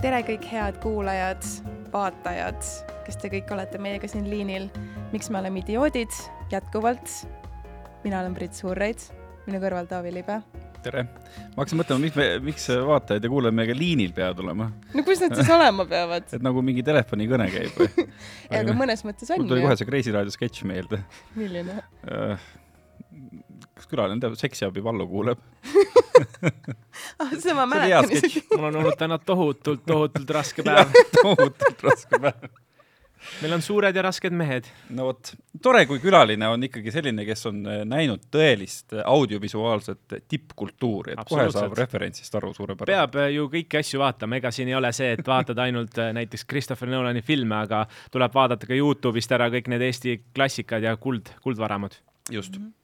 tere, kõik head kuulajad, vaatajad, kes te kõik olete meiega siin liinil. miks me oleme idioodid jätkuvalt. mina olen Brit Suurreid, minu kõrval Taavi Libe. tere, ma hakkasin mõtlema, miks me, miks vaatajad ja kuulajad meiega liinil peavad olema. no kus nad siis olema peavad? et nagu mingi telefonikõne käib või? aga mõnes mõttes on ju. mul tuli kohe see Kreisi raadio sketš meelde. milline uh,? Kas külaline teab, seksiabi Vallo kuuleb ah, seda ma mäletan isegi. mul on olnud täna tohutult, tohutult raske päev tohutult raske päev meil on suured ja rasked mehed. no vot, tore, kui külaline on ikkagi selline, kes on äh, näinud tõelist äh, audiovisuaalset tippkultuuri, et kohe saab referentsist aru suurepäraselt. peab äh, ju kõiki asju vaatama, ega siin ei ole see, et vaatad ainult näiteks Christopher Nolani filme, aga tuleb vaadata ka Youtube'ist ära kõik need Eesti klassikad ja kuld, kuldvaramud. just mm. -hmm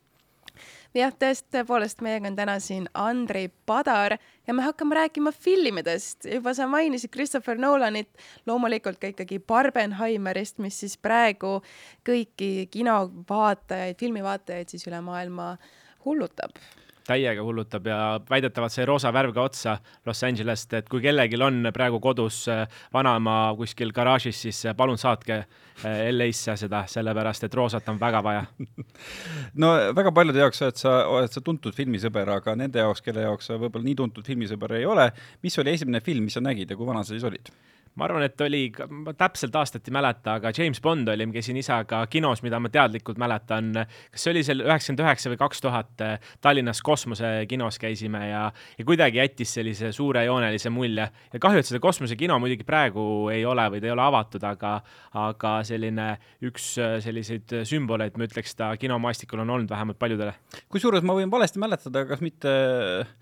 jah, tõepoolest, meiega on täna siin Andrei Padar ja me hakkame rääkima filmidest. juba sa mainisid Christopher Nolanit, loomulikult ka ikkagi Barbenheimerist, mis siis praegu kõiki kinovaatajaid, filmivaatajaid siis üle maailma hullutab täiega hullutab ja väidetavalt sai roosa värv ka otsa Los Angelest, et kui kellelgi on praegu kodus äh, vanaema kuskil garaažis, siis äh, palun saatke äh, LA-sse seda, sellepärast et roosat on väga vaja no väga paljude jaoks oled sa, oled sa tuntud filmisõber, aga nende jaoks, kelle jaoks sa võib-olla nii tuntud filmisõber ei ole, mis oli esimene film, mis sa nägid ja kui vana sa siis olid? Ma arvan, et oli, ma täpselt aastat ei mäleta, aga James Bond oli, ma käisin isaga kinos, mida ma teadlikult mäletan. kas see oli seal üheksakümmend üheksa või kaks tuhat Tallinnas Kosmose kinos käisime ja, ja kuidagi jättis sellise suurejoonelise mulje. ja kahju, et seda Kosmose kino muidugi praegu ei ole või ta ei ole avatud, aga, aga selline üks selliseid sümboleid, ma ütleks, ta kinomaastikul on olnud vähemalt paljudele. kusjuures ma võin valesti mäletada, kas mitte Äh,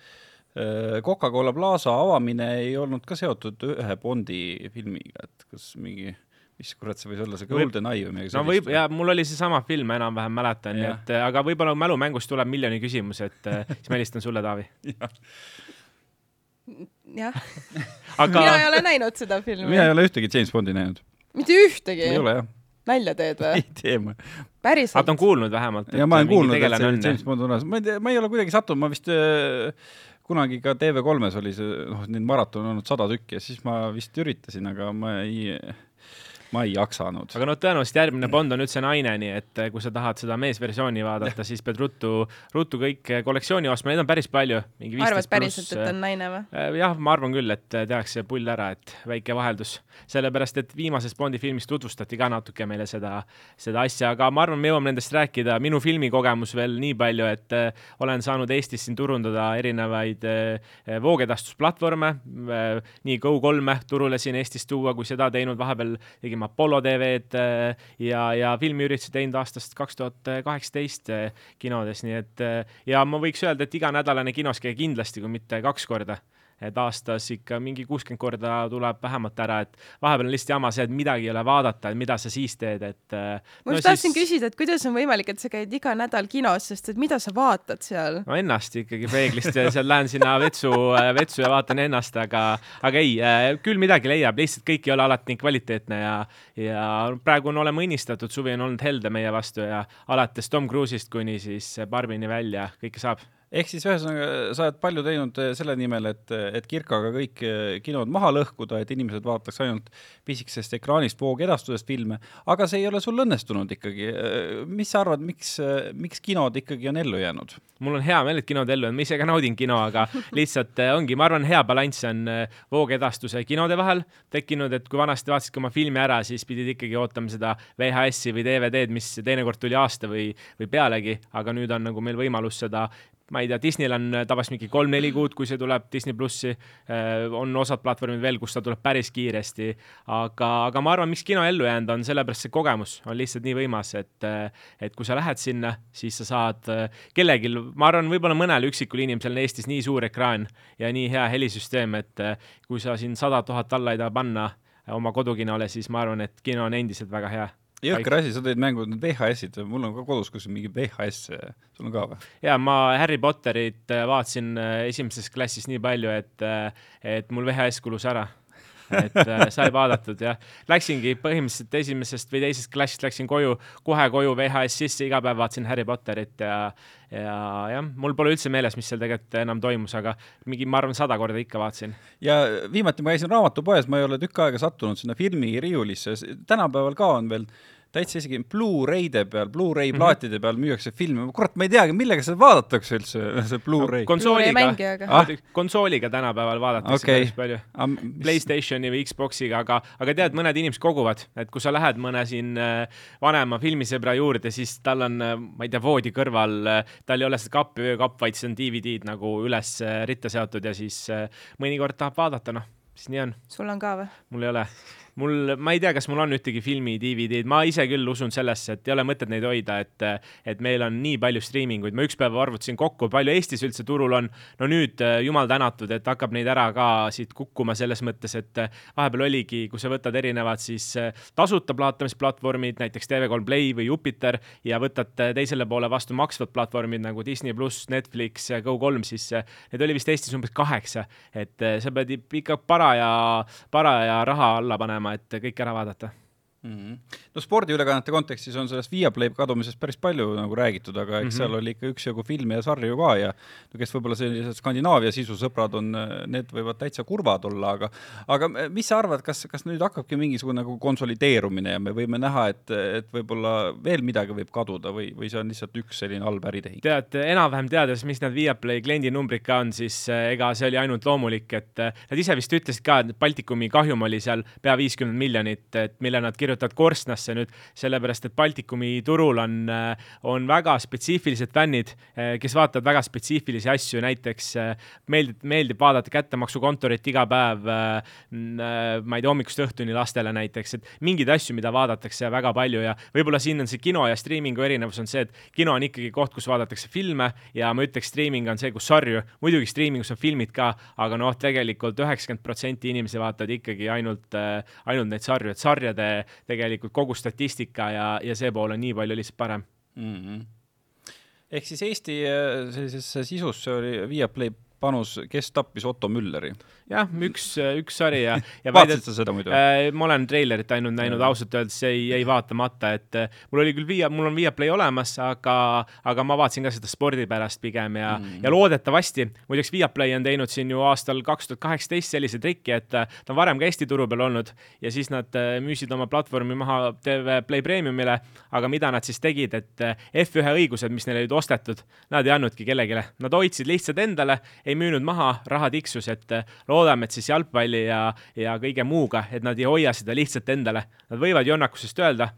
Coca-Cola Plaza avamine ei olnud ka seotud ühe Bondi filmiga, et kas mingi mis kurat see võis olla, see Golden Eye või midagi sellist? no võib, ja mul oli seesama film, enam-vähem mäletan, nii et aga võib-olla mälumängust tuleb miljoni küsimus, et äh, siis ma helistan sulle, Taavi. jah aga... mina ei ole näinud seda filmi. mina ei ole ühtegi James Bondi näinud. mitte ühtegi? ei ole jah nalja teed või? ei tee ma. päriselt? aga ta on kuulnud vähemalt. ja ma olen kuulnud, et see James Bond on olemas, ma ei tea, ma ei ole kuidagi sattunud, ma vist äh, kunagi ka TV3-s oli see, noh, neid maratone olnud sada tükki ja siis ma vist üritasin, aga ma ei ma ei jaksanud. aga noh, tõenäoliselt järgmine Bond on üldse naine, nii et eh, kui sa tahad seda meesversiooni vaadata, siis pead ruttu, ruttu kõik eh, kollektsiooni ostma, neid on päris palju. arvad päriselt, et on naine või? Eh, jah, ma arvan küll, et tehakse pull ära, et väike vaheldus. sellepärast, et viimases Bondi filmis tutvustati ka natuke meile seda, seda asja, aga ma arvan, me jõuame nendest rääkida. minu filmikogemus veel nii palju, et olen saanud Eestis siin turundada erinevaid voogedastusplatvorme, nii Go3-e turule siin Eestis tuua, kui seda teinud, vahepeal tegime Apollo TV-d äh, ja, ja filmiüritusi teinud aastast kaks tuhat kaheksateist äh, kinodes, nii et äh, ja ma võiks öelda, et iganädalane kinos käia kindlasti, kui mitte kaks korda et aastas ikka mingi kuuskümmend korda tuleb vähemalt ära, et vahepeal on lihtsalt jama see, et midagi ei ole vaadata, et mida sa siis teed, et. Äh, ma just no tahtsin siis... küsida, et kuidas on võimalik, et sa käid iga nädal kinos, sest et mida sa vaatad seal? no ennast ikkagi peeglist ja seal lähen sinna vetsu, äh, vetsu ja vaatan ennast, aga, aga ei, äh, küll midagi leiab, lihtsalt kõik ei ole alati nii kvaliteetne ja, ja praegu on olema õnnistatud, suvi on olnud helde meie vastu ja alates Tom Cruise'ist kuni siis Barbini välja, kõike saab ehk siis ühesõnaga, sa oled palju teinud eh, selle nimel, et, et Kirkaga kõik eh, kinod maha lõhkuda, et inimesed vaataks ainult pisikesest ekraanist voogedastusest filme, aga see ei ole sul õnnestunud ikkagi. Eh, mis sa arvad, miks, miks kinod ikkagi on ellu jäänud? mul on hea meel, et kinod ellu jäänud, ma ise ka naudin kino, aga lihtsalt ongi, ma arvan, hea balanss on voogedastuse ja kinode vahel tekkinud, et kui vanasti vaatasidki oma filmi ära, siis pidid ikkagi ootama seda VHS-i või DVD-d, mis teinekord tuli aasta või, või pealegi, aga nüüd on nagu meil võimalus seda ma ei tea, Disneyl on äh, tavaliselt mingi kolm-neli kuud, kui see tuleb Disney plussi. Äh, on osad platvormid veel, kus ta tuleb päris kiiresti, aga, aga ma arvan, miks kino ellu jäänud on sellepärast see kogemus on lihtsalt nii võimas, et, äh, et kui sa lähed sinna, siis sa saad kellelgi, ma arvan, võib-olla mõnel üksikul inimesel on Eestis nii suur ekraan ja nii hea helisüsteem, et kui sa siin sada tuhat alla ei taha panna oma kodukinole, siis ma arvan, et kino on endiselt väga hea jõhker asi, sa tõid mängu need VHS-id, mul on ka kodus kuskil mingi VHS, sul on ka või? ja ma Harry Potterit äh, vaatasin äh, esimeses klassis nii palju, et, äh, et mul VHS kulus ära et äh, sai vaadatud jah. Läksingi põhimõtteliselt esimesest või teisest klassist läksin koju, kohe koju VHS sisse, iga päev vaatasin Harry Potterit ja ja jah, mul pole üldse meeles, mis seal tegelikult enam toimus, aga mingi, ma arvan, sada korda ikka vaatasin. ja viimati ma käisin raamatupoes, ma ei ole tükk aega sattunud sinna filmiriiulisse, tänapäeval ka on veel täitsa isegi Blu-ray'de peal, Blu-ray mhm. plaatide peal müüakse filme, kurat, ma ei teagi, millega seda vaadatakse üldse, see Blu-ray no,. konsooliga, ah? konsooliga tänapäeval vaadatakse okay. päris palju. Mis... Playstationi või Xboxiga, aga, aga tead, mõned inimesed koguvad, et kui sa lähed mõne siin äh, vanema filmisõbra juurde, siis tal on, äh, ma ei tea, voodi kõrval, äh, tal ei ole seda kappi, öökapp, vaid see on DVD-d nagu üles ritta seotud ja siis mõnikord tahab vaadata, noh, siis nii on. sul on ka või? mul ei ole mul, ma ei tea, kas mul on ühtegi filmi DVD-d, ma ise küll usun sellesse, et ei ole mõtet neid hoida, et, et meil on nii palju striiminguid, ma üks päev arvutasin kokku, palju Eestis üldse turul on. no nüüd jumal tänatud, et hakkab neid ära ka siit kukkuma selles mõttes, et vahepeal oligi, kui sa võtad erinevad siis tasuta vaatamisplatvormid, näiteks TV3 Play või Jupiter ja võtad teisele poole vastu maksvad platvormid nagu Disney pluss, Netflix, Go3, siis neid oli vist Eestis umbes kaheksa, et sa pead ikka paraja, paraja raha alla panema minema, et kõik ära vaadata mm. -hmm. no spordiülekannete kontekstis on sellest Viaplay kadumisest päris palju nagu räägitud, aga eks mm -hmm. seal oli ikka üksjagu filme ja sarju ka ja no kes võib-olla sellised Skandinaavia sisusõbrad on, need võivad täitsa kurvad olla, aga aga mis sa arvad, kas, kas nüüd hakkabki mingisugune nagu konsolideerumine ja me võime näha, et, et võib-olla veel midagi võib kaduda või, või see on lihtsalt üks selline halb äritehing? tead, enam-vähem teades, mis need Viaplay kliendinumbrid ka on, siis eh, ega see oli ainult loomulik, et eh, nad ise vist ütlesid ka, et Baltikumi kahjum oli seal pea viiskümmend miljonit, et mille nad kirjutasid kirjutad korstnasse nüüd, sellepärast et Baltikumi turul on, äh, on väga spetsiifilised fännid, äh, kes vaatavad väga spetsiifilisi asju, näiteks äh, meeldib, meeldib vaadata kättemaksukontorit iga päev, ma ei tea, hommikust õhtuni lastele näiteks, et mingeid asju, mida vaadatakse väga palju ja võib-olla siin on see kino ja striimingu erinevus on see, et kino on ikkagi koht, kus vaadatakse filme ja ma ütleks, striiming on see, kus sarju, muidugi striimingus on filmid ka, aga noh, tegelikult üheksakümmend protsenti inimesi vaatavad ikkagi ainult, ainult neid sarju, et sarjade tegelikult kogu statistika ja, ja see pool on nii palju lihtsalt parem mm. -hmm ehk siis Eesti äh, sellisesse sisusse oli Viaplay panus, kes tappis Otto Mülleri? Jah, üks, üks sari ja, ja vaatasid sa seda muidu äh,? ma olen treilerit ainult näinud, ausalt öeldes jäi, jäi vaatamata, et äh, mul oli küll Via, mul on Viaplay olemas, aga, aga ma vaatasin ka seda spordi pärast pigem ja mm., ja loodetavasti, muideks Viaplay on teinud siin ju aastal kaks tuhat kaheksateist sellise triki, et äh, ta on varem ka Eesti turu peal olnud ja siis nad äh, müüsid oma platvormi maha TV Play Premiumile, aga mida nad siis tegid, et äh, F1 õigused, mis neile olid ostetud, nad ei andnudki kellelegi, nad hoidsid lihtsalt endale, ei müünud maha, raha tiksus, et äh, loodame, et siis jalgpalli ja, ja kõige muuga, et nad ei hoia seda lihtsalt endale. Nad võivad jonnakusest öelda,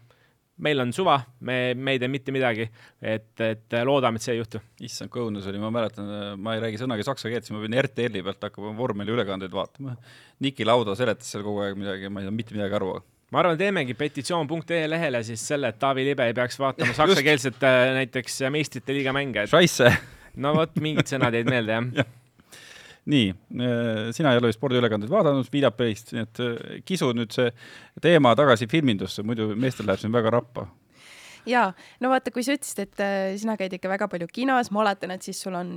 meil on suva, me, me ei tee mitte midagi, et, et loodame, et see ei juhtu. issand, kui õudne see oli, ma mäletan, ma ei räägi sõnagi saksa keelt, siis ma pidin RTL-i pealt hakkama vormeliülekandeid vaatama. Niki Lauda seletas seal kogu aeg midagi, ma ei saanud mitte midagi aru ma arvan, teemegi petitsioon.ee lehele siis selle, et Taavi Libe ei peaks vaatama saksakeelset äh, näiteks meistrite liiga mänge et.... no vot, mingid sõnad jäid meelde, jah. Ja nii, äh, sina ei ole spordiülekandeid vaadanud Viljapelist, nii et äh, kisu nüüd see teema tagasi filmindusse, muidu meestel läheb siin väga rappa. Jaa, no vaata, kui sa ütlesid, et äh, sina käid ikka väga palju kinos, ma oletan, et siis sul on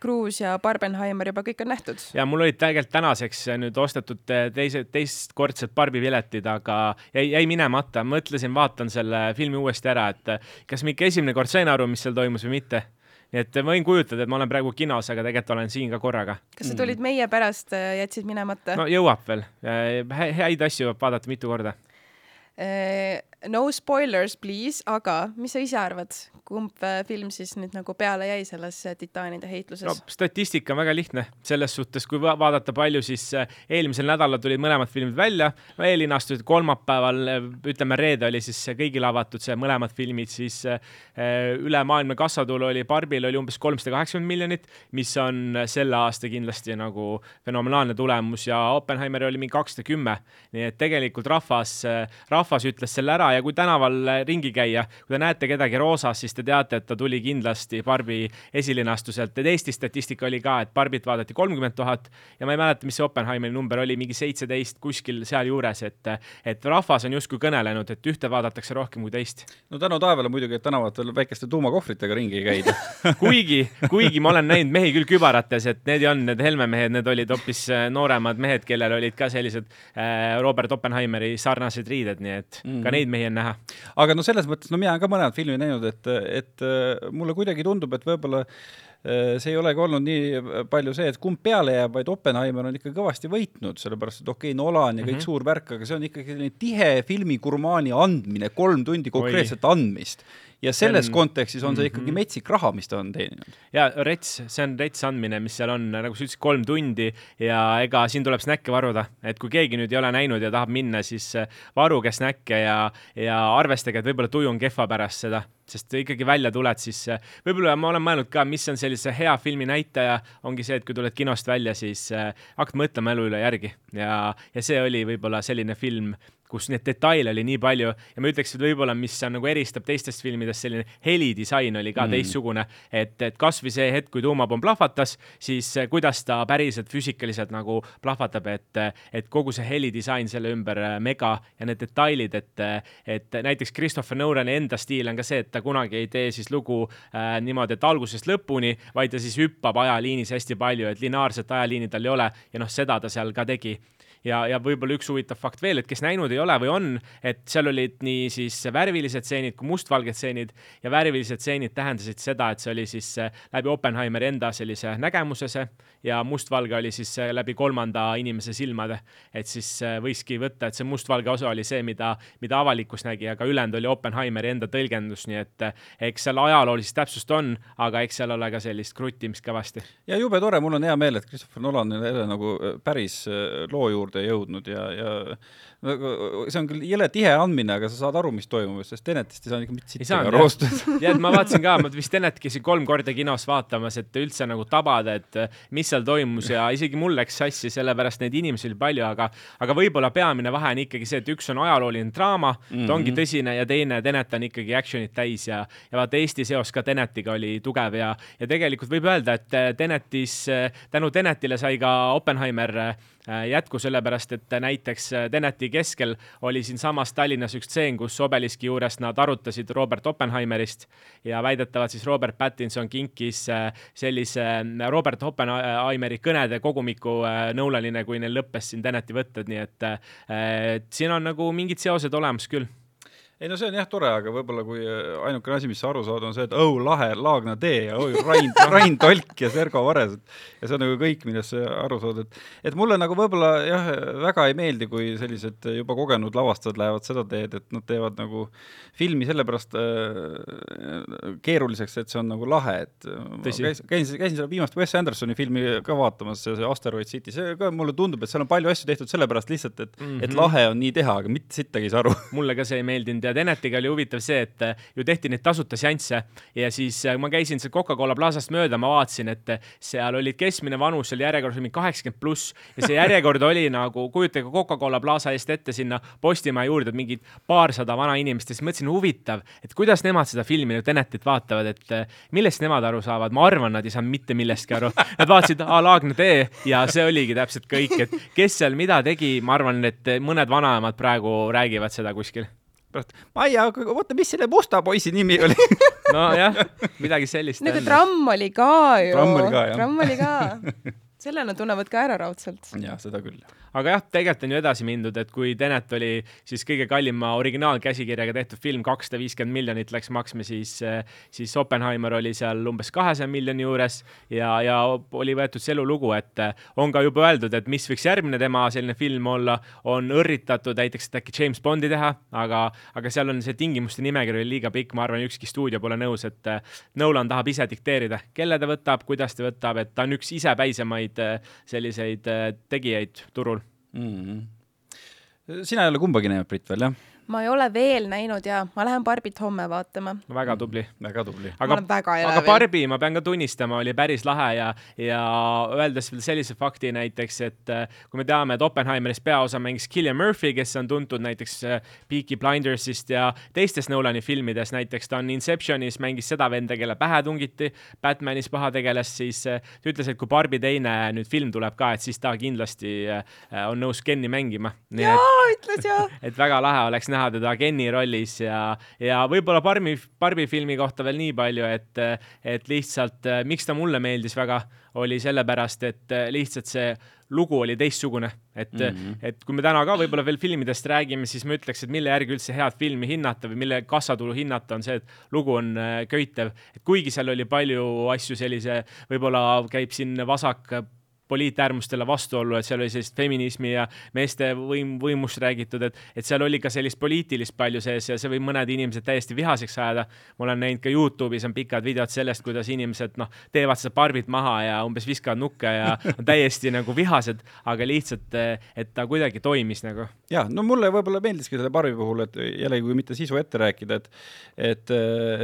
Cruise ja Barbenheimer juba kõik on nähtud. ja mul olid tegelikult tänaseks nüüd ostetud teise, teistkordsed barbipiletid, aga jäi, jäi minemata, mõtlesin, vaatan selle filmi uuesti ära, et kas ma ikka esimene kord sain aru, mis seal toimus või mitte nii et ma võin kujutada, et ma olen praegu kinos, aga tegelikult olen siin ka korraga. kas sa tulid mm. meie pärast, äh, jätsid minemata? no jõuab veel, äh, häid asju vaadata mitu korda äh, no spoilers please, aga mis sa ise arvad, kumb äh, film siis nüüd nagu peale jäi selles äh, titaanide heitluses? no statistika on väga lihtne, selles suhtes, kui vaadata palju, siis äh, eelmisel nädalal tulid mõlemad filmid välja, eellinastused kolmapäeval, ütleme reede oli siis kõigile avatud see mõlemad filmid, siis ülemaailmne kassatulu oli Barbil oli umbes kolmsada kaheksakümmend miljonit, mis on selle aasta kindlasti nagu fenomenaalne tulemus ja Oppenheimer oli mingi kakssada kümme. nii et tegelikult rahvas, rahvas ütles selle ära ja kui tänaval ringi käia, kui te näete kedagi roosas, siis te teate, et ta tuli kindlasti Barbi esilinastuselt, et Eesti statistika oli ka, et Barbit vaadati kolmkümmend tuhat ja ma ei mäleta, mis see Oppenheimeri number oli, mingi seitseteist kuskil sealjuures, et, et rahvas on justkui kõnelenud, et ühte vaadatakse rohkem kui teist. no tänu taevale muidugi, et tänavatel väikeste tuumakohvritega ringi ei käida kuigi, kuigi ma olen näinud mehi küll kübarates, et need ei olnud need Helme mehed, need olid hoopis äh, nooremad mehed, kellel olid ka sellised äh, Robert Oppenheimeri sarnased riided, nii et mm -hmm. ka mhm. neid mehi on näha. aga no selles mõttes, no mina olen ka mõned filmi näinud, et, et äh, mulle kuidagi tundub, et võib-olla äh, see ei olegi olnud nii palju see, et kumb peale jääb, vaid Oppenheimer on ikka kõvasti võitnud, sellepärast et okei okay,, Nolan ja kõik mm -hmm. suur värk, aga see on ikkagi selline tihe filmigurmaani andmine, kolm tundi konkreetset Oi. andmist ja selles on... kontekstis on see ikkagi -hmm. metsik raha, mis ta on teeninud. ja rets, see on rets andmine, mis seal on, nagu sa ütlesid, kolm tundi ja ega siin tuleb snäkke varuda, et kui keegi nüüd ei ole näinud ja tahab minna, siis äh, varuge snäkke ja, ja arvestage, et võib-olla tuju on kehva pärast seda sest ikkagi välja tuled, siis äh, võib-olla ma olen mõelnud ka, mis on sellise hea filmi näitaja, ongi see, et kui tuled kinost välja, siis äh, hakkad mõtlema elu üle järgi ja, ja see oli võib-olla selline film, kus neid detaile oli nii palju ja ma ütleks, et võib-olla, mis on nagu eristab teistest filmidest, selline helidisain oli ka mm. teistsugune, et, et kasvõi see hetk, kui tuumapomm plahvatas, siis eh, kuidas ta päriselt füüsikaliselt nagu plahvatab, et, et kogu see helidisain selle ümber eh, mega ja need detailid, et, et näiteks Christopher Nolani enda stiil on ka see, et ta kunagi ei tee siis lugu äh, niimoodi, et algusest lõpuni, vaid ta siis hüppab ajaliinis hästi palju, et lineaarset ajaliini tal ei ole ja noh, seda ta seal ka tegi ja, ja võib-olla üks huvitav fakt veel, et kes näinud ei ole või on, et seal olid nii siis värvilised stseenid kui mustvalged stseenid ja värvilised stseenid tähendasid seda, et see oli siis äh, läbi Oppenheimeri enda sellise nägemuse see ja mustvalge oli siis äh, läbi kolmanda inimese silmade. et siis äh, võiski võtta, et see mustvalge osa oli see, mida, mida avalikkus nägi, aga ülejäänud oli Oppenheimeri enda tõlgendus, nii et eks seal ajaloolist täpsust on, aga eks seal ole ka sellist kruttimist kõvasti. ja jube tore, mul on hea meel, et Christopher Nolan jälle nagu päris loo juurde juurde jõudnud ja, ja see on küll jõle tihe andmine, aga sa saad aru, mis toimub, sest Tenetist ei saanud ikka mitte sitta roostud. jah, et ma vaatasin ka, ma vist Tenet käisin kolm korda kinos vaatamas, et üldse nagu tabada, et mis seal toimus ja isegi mul läks sassi, sellepärast neid inimesi oli palju, aga, aga võib-olla peamine vahe on ikkagi see, et üks on ajalooline draama mm, -hmm. ta ongi tõsine ja teine Tenet on ikkagi action'it täis ja, ja vaata Eesti seos ka Tenetiga oli tugev ja, ja tegelikult võib öelda, et Tenetis, tänu Tenetile sai ka Oppenheimer jätku, sellepärast et näiteks Teneti keskel oli siinsamas Tallinnas üks tseen, kus obeliski juures nad arutasid Robert Oppenheimerist ja väidetavalt siis Robert Pattinson kinkis äh, sellise äh, Robert Oppenheimeri kõnede kogumiku äh, Nolanile, kui neil lõppes siin Teneti võtted, nii et, et siin on nagu mingid seosed olemas küll ei no see on jah tore, aga võib-olla kui äh, ainukene asi, mis sa aru saad, on see, et oh lahe, Laagna tee ja oi Rain, Rain Tolk ja Sergo Vares, et ja see on nagu kõik, millest sa aru saad, et et mulle nagu võib-olla jah, väga ei meeldi, kui sellised juba kogenud lavastajad lähevad seda teed, et nad teevad nagu filmi sellepärast äh, keeruliseks, et see on nagu lahe, et käisin, käisin, käisin seda viimast Wes Andersoni filmi ka vaatamas, see, see Asteroid City, see ka mulle tundub, et seal on palju asju tehtud sellepärast lihtsalt, et mm, -hmm. et lahe on nii teha, aga mitte sittagi ei saa aru. Mulle ka see ei meeldinud ja Tenetiga oli huvitav see, et äh, ju tehti neid tasuta seansse ja siis äh, ma käisin seal Coca-Cola plaasast mööda, ma vaatasin, et äh, seal olid keskmine vanus seal järjekorras mingi kaheksakümmend pluss ja see järjekord oli nagu, kujutage Coca-Cola plaasa eest ette sinna Postimaja juurde, mingid paarsada vana inimest ja siis mõtlesin, huvitav, et kuidas nemad seda filmi nüüd Tenetit vaatavad, et millest nemad aru saavad, ma arvan, nad ei saanud mitte millestki aru. Nad vaatasid A Laagne tee ja see oligi täpselt kõik, et kes seal mida tegi, ma arvan, et mõned vanaemad praegu räägivad seda kuskil pärast, Maia, oota, mis selle musta poisi nimi oli nojah, midagi sellist. nagu tramm oli ka ju. tramm oli ka, jah. tramm oli ka. selle nad tunnevad ka ära raudselt. jah, seda küll aga jah, tegelikult on ju edasi mindud, et kui Tenet oli siis kõige kallima originaalkäsikirjaga tehtud film, kakssada viiskümmend miljonit läks maksma, siis, siis Oppenheimer oli seal umbes kahesaja miljoni juures ja, ja oli võetud see elulugu, et on ka juba öeldud, et mis võiks järgmine tema selline film olla, on õrritatud näiteks, et äkki James Bondi teha, aga, aga seal on see tingimuste nimekiri liiga pikk, ma arvan, ükski stuudio pole nõus, et Nolan tahab ise dikteerida, kelle ta võtab, kuidas ta võtab, et ta on üks isepäisemaid selliseid tegijaid turul mm. -hmm. sina ei ole kumbagi näinud, Brit, veel jah? Ma ei ole veel näinud ja ma lähen Barbit homme vaatama. väga tubli. väga tubli. aga, aga Barbi, ma pean ka tunnistama, oli päris lahe ja, ja öeldes veel sellise fakti näiteks, et äh, kui me teame, et Oppenheimeris peaosa mängis Cillian Murphy, kes on tuntud näiteks äh, Peaky Blindersist ja teistes Nolani filmides, näiteks ta on Inceptionis mängis seda venda, kelle pähe tungiti, Batmanis pahategelast, siis äh, ta ütles, et kui Barbi teine nüüd film tuleb ka, et siis ta kindlasti on nõus Kenni mängima. jaa, ütles jah. et väga lahe oleks näha näha teda Kenny rollis ja, ja võib-olla Barbi, Barbi filmi kohta veel nii palju, et, et lihtsalt miks ta mulle meeldis väga, oli sellepärast, et lihtsalt see lugu oli teistsugune, et mm, -hmm. et kui me täna ka võib-olla veel filmidest räägime, siis ma ütleks, et mille järgi üldse head filmi hinnata või mille kassatulu hinnata, on see, et lugu on köitev. et kuigi seal oli palju asju sellise, võib-olla käib siin vasak poliitäärmustele vastuollu, et seal oli sellist feminismi ja meeste võim, võimust räägitud, et, et seal oli ka sellist poliitilist palju sees ja see võib mõned inimesed täiesti vihaseks ajada. ma olen näinud ka Youtube'is on pikad videod sellest, kuidas inimesed noh, teevad seda barbit maha ja umbes viskavad nukke ja on täiesti nagu vihased, aga lihtsalt, et ta kuidagi toimis nagu. ja no mulle võib-olla meeldiski selle barbi puhul, et jällegi, kui mitte sisu ette rääkida, et et,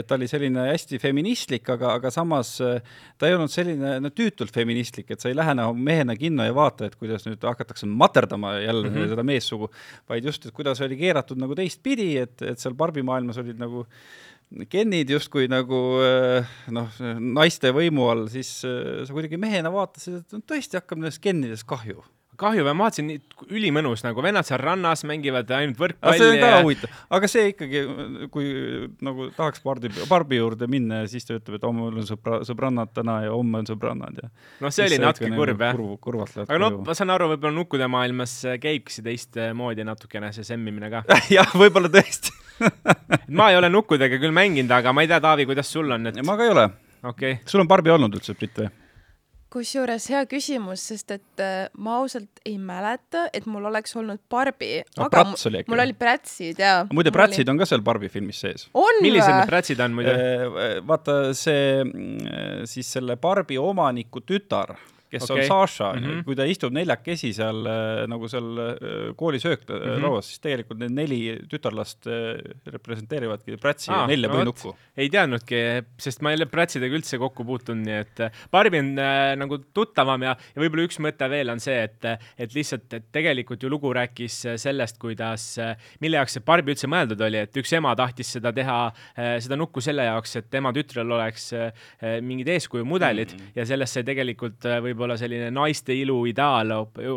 et ta oli selline hästi feministlik, aga, aga samas ta ei olnud selline no tüütult feministlik, et sa ei lähe nagu mehena kinno ja vaata, et kuidas nüüd hakatakse materdama jälle mm -hmm. seda meessugu, vaid just, et kuidas oli keeratud nagu teistpidi, et, et seal barbimaailmas olid nagu gennid justkui nagu eh, noh, naiste võimu all, siis eh, sa kuidagi mehena vaatasid, et tõesti hakkab nendest gennidest kahju kahju, ma vaatasin, ülimõnus nagu vennad seal rannas mängivad ainult võrkpalli. see on ka ja... huvitav, aga see ikkagi, kui nagu tahaks Barbi, Barbi juurde minna ja siis ta ütleb, et homme on sõbra, sõbrannad täna ja homme on sõbrannad ja. noh, see oli natuke kurb jah. kurvalt läheb. aga noh, ma saan aru, võib-olla nukkude maailmas käibki see teistmoodi natukene, see semmimine ka jah, võib-olla tõesti ma ei ole nukkudega küll mänginud, aga ma ei tea, Taavi, kuidas sul on et...? ma ka ei ole. okei okay.. sul on Barbi olnud üldse, Brit või? Kusjuures hea küsimus, sest et äh, ma ausalt ei mäleta, et mul oleks olnud Barbi no,. aga oli mul olid prätsid ja. muide, prätsid oli... on ka seal Barbi filmis sees. millised need prätsid on muide? Äh, vaata see, mm, siis selle Barbi omaniku tütar kes okay. on Saša mm, -hmm. kui ta istub neljakesi seal äh, nagu seal äh, koolisöök mm -hmm. lauas, siis tegelikult need neli tütarlast representeerivadki Prätsi ah, ja nelja no, põnnukku. ei teadnudki, sest ma ei ole Prätsidega üldse kokku puutunud, nii et Barbi on äh, nagu tuttavam ja, ja võib-olla üks mõte veel on see, et, et lihtsalt, et tegelikult ju lugu rääkis sellest, kuidas, mille jaoks see Barbi üldse mõeldud oli, et üks ema tahtis seda teha, seda nukku selle jaoks, et tema tütrel oleks mingid eeskujumudelid mm -hmm. ja sellest sai tegelikult võib-olla võib-olla selline naiste ilu ideaal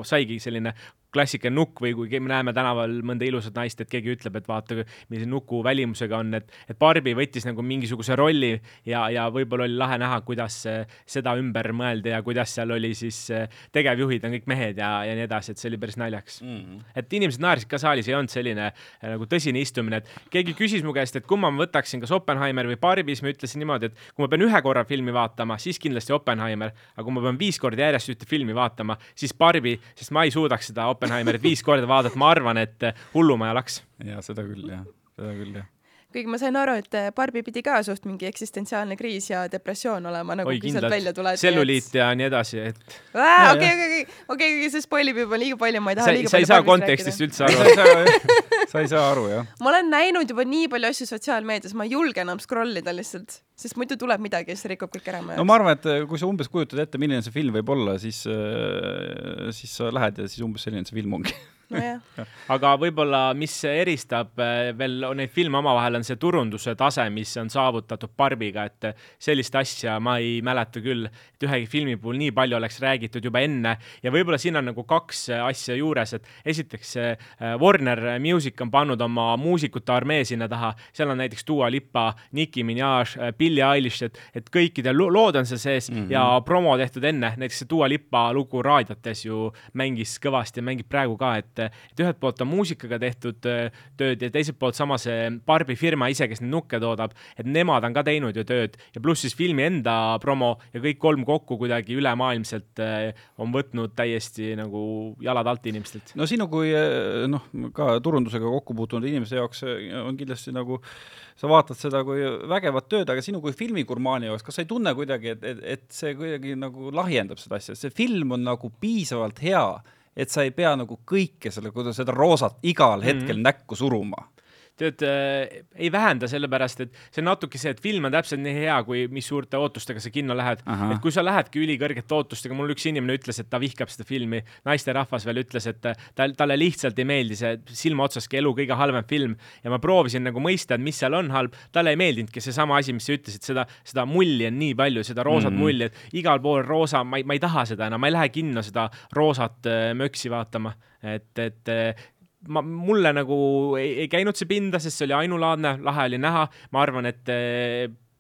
saigi selline klassikaline nukk või kui me näeme tänaval mõnda ilusat naist, et keegi ütleb, et vaata, millise nuku välimusega on, et, et Barbi võttis nagu mingisuguse rolli ja, ja võib-olla oli lahe näha, kuidas seda ümber mõeldi ja kuidas seal oli siis tegevjuhid on kõik mehed ja, ja nii edasi, et see oli päris naljakas mm. -hmm. et inimesed naersid ka saalis, ei olnud selline äh, nagu tõsine istumine, et keegi küsis mu käest, et kumma ma võtaksin, kas Oppenheimer või Barbi, siis ma ütlesin niimoodi, et kui ma pean ühe korra filmi vaatama, siis kindlasti Oppenheimer, aga kui ma pean viis korda järjest ühte filmi vaatama, siis Barbi, sest ma ei suudaks seda Oppenheimerit viis korda vaadata, ma arvan, et hullumaja laks. ja seda küll jah, seda küll jah kuigi ma sain aru, et Barbi pidi ka suht mingi eksistentsiaalne kriis ja depressioon olema, nagu kui sealt välja tuled. tselluliit ja nii edasi, et. okei, okei, okei, okei, see spoilib juba liiga palju, ma ei taha sa, liiga sa palju. sa ei saa kontekstist üldse aru sa ei saa aru, jah. ma olen näinud juba nii palju asju sotsiaalmeedias, ma ei julge enam scroll ida lihtsalt sest muidu tuleb midagi ja siis rikub kõik ära. no ma arvan, et äh, kui sa umbes kujutad ette, milline see film võib olla, siis, äh, siis sa lähed ja siis umbes selline see film ongi. Nojah aga võib-olla, mis eristab äh, veel neid filme omavahel, on see turunduse tase, mis on saavutatud Barbiga, et sellist asja ma ei mäleta küll, et ühegi filmi puhul nii palju oleks räägitud juba enne. Ja võib-olla siin on nagu kaks asja juures, et esiteks Warner Music on pannud oma muusikute armee sinna taha, seal on näiteks Dua Lipa, Nicki Minaj, Bill Billie Eilish, et, et kõikide lood on seal sees mm -hmm. ja promo tehtud enne, näiteks see Dua Lipa lugu raadiotes ju mängis kõvasti ja mängib praegu ka, et, et ühelt poolt on muusikaga tehtud äh, tööd ja teiselt poolt sama see Barbi firma ise, kes neid nukke toodab, et nemad on ka teinud ju tööd ja pluss siis filmi enda promo ja kõik kolm kokku kuidagi ülemaailmselt äh, on võtnud täiesti nagu jalad alt inimestelt. no sinu kui äh, noh, ka turundusega kokku puutunud inimese jaoks on kindlasti nagu sa vaatad seda kui vägevat tööd, aga sinu kui filmigurmaani jaoks, kas sa ei tunne kuidagi, et, et, et see kuidagi nagu lahjendab seda asja, see film on nagu piisavalt hea, et sa ei pea nagu kõike selle, seda roosat igal hetkel mm -hmm. näkku suruma tead äh,, ei vähenda, sellepärast et see on natuke see, et film on täpselt nii hea, kui mis suurte ootustega sa kinno lähed. et kui sa lähedki ülikõrgete ootustega, mul üks inimene ütles, et ta vihkab seda filmi, naisterahvas veel ütles, et tal, talle lihtsalt ei meeldi see silma otsaski elu kõige halvem film ja ma proovisin nagu mõista, et mis seal on halb, talle ei meeldinudki seesama asi, mis sa ütlesid, seda, seda mulli on nii palju, seda roosat mm -hmm. mulli, et igal pool roosa, ma ei, ma ei taha seda enam, ma ei lähe kinno seda roosat äh, möksi vaatama, et, et ma, mulle nagu ei, ei käinud see pinda, sest see oli ainulaadne, lahe oli näha, ma arvan, et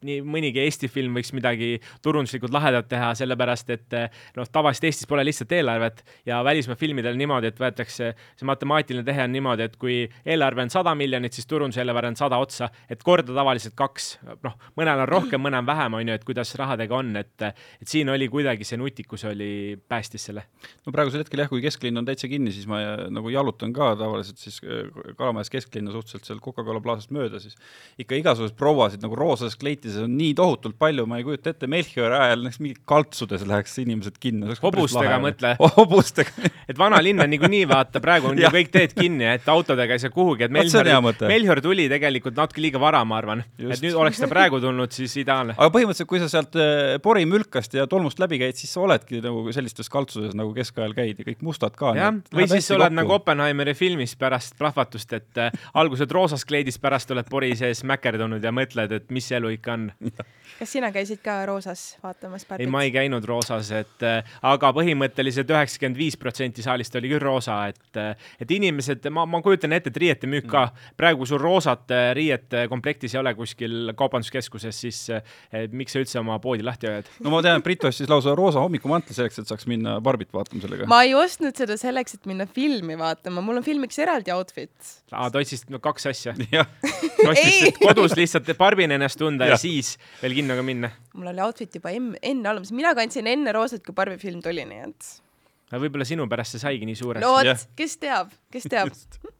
nii mõnigi Eesti film võiks midagi turunduslikult lahedat teha, sellepärast et noh, tavaliselt Eestis pole lihtsalt eelarvet ja välismaa filmidel niimoodi, et võetakse, see matemaatiline tehe on niimoodi, et kui eelarve on sada miljonit, siis turunduseelarve on sada otsa, et korda tavaliselt kaks, noh, mõnel on rohkem, mõnel vähem, on ju, et kuidas rahadega on, et, et siin oli kuidagi see nutikus oli, päästis selle. no praegusel hetkel jah, kui kesklinn on täitsa kinni, siis ma nagu jalutan ka tavaliselt siis Kalamajas kesklinna suhteliselt seal Coca-Cola plaasast mööda, siis ikka igasuguseid prouasid nagu roosas kleiti Eestis on nii tohutult palju, ma ei kujuta ette, Melchiori ajal näiteks mingi kaltsudes läheks inimesed kinno. hobustega mõtle hobustega et vanalinn on niikuinii, vaata, praegu on ju kõik teed kinni, et autodega ei saa kuhugi, et Melchior, Melchior tuli tegelikult natuke liiga vara, ma arvan. et nüüd oleks ta praegu tulnud, siis ideaalne. aga põhimõtteliselt, kui sa sealt äh, porimülkast ja tolmust läbi käid, siis sa oledki nagu sellistes kaltsudes, nagu keskajal käid ja kõik mustad ka. jah, või siis oled kokku. nagu Oppenheimeri filmis pärast plahvatust, et äh, alguses roosas kleidis, pärast oled pori sees mäkerdunud ja mõtled, et mis elu ikka on. Kas sina käisid ka roosas vaatamas Barbit? ei, ma ei käinud roosas, et äh, aga põhimõtteliselt üheksakümmend viis protsenti saalist oli küll roosa, et, äh, et inimesed, ma, ma kujutan ette, et riiete müük ka mm., praegu sul roosat äh, riiet komplektis ei ole kuskil kaubanduskeskuses, siis miks sa üldse oma poodi lahti hoiad? no ma tean, et Brit ostis lausa roosa hommikumantli selleks, et saaks minna Barbit vaatama sellega. ma ei ostnud seda selleks, et minna filmi vaatama, mul on filmiks eraldi outfit. aa, ta otsis no, kaks asja. ta ostis kodus lihtsalt Barbina ennast tunda ja, ja siis veel kinno ka minna. mul oli outfit juba enne olemas, mina kandsin enne roosat, kui Barbi film tuli, nii et. aga võib-olla sinu pärast see saigi nii suureks. no vot, kes teab, kes teab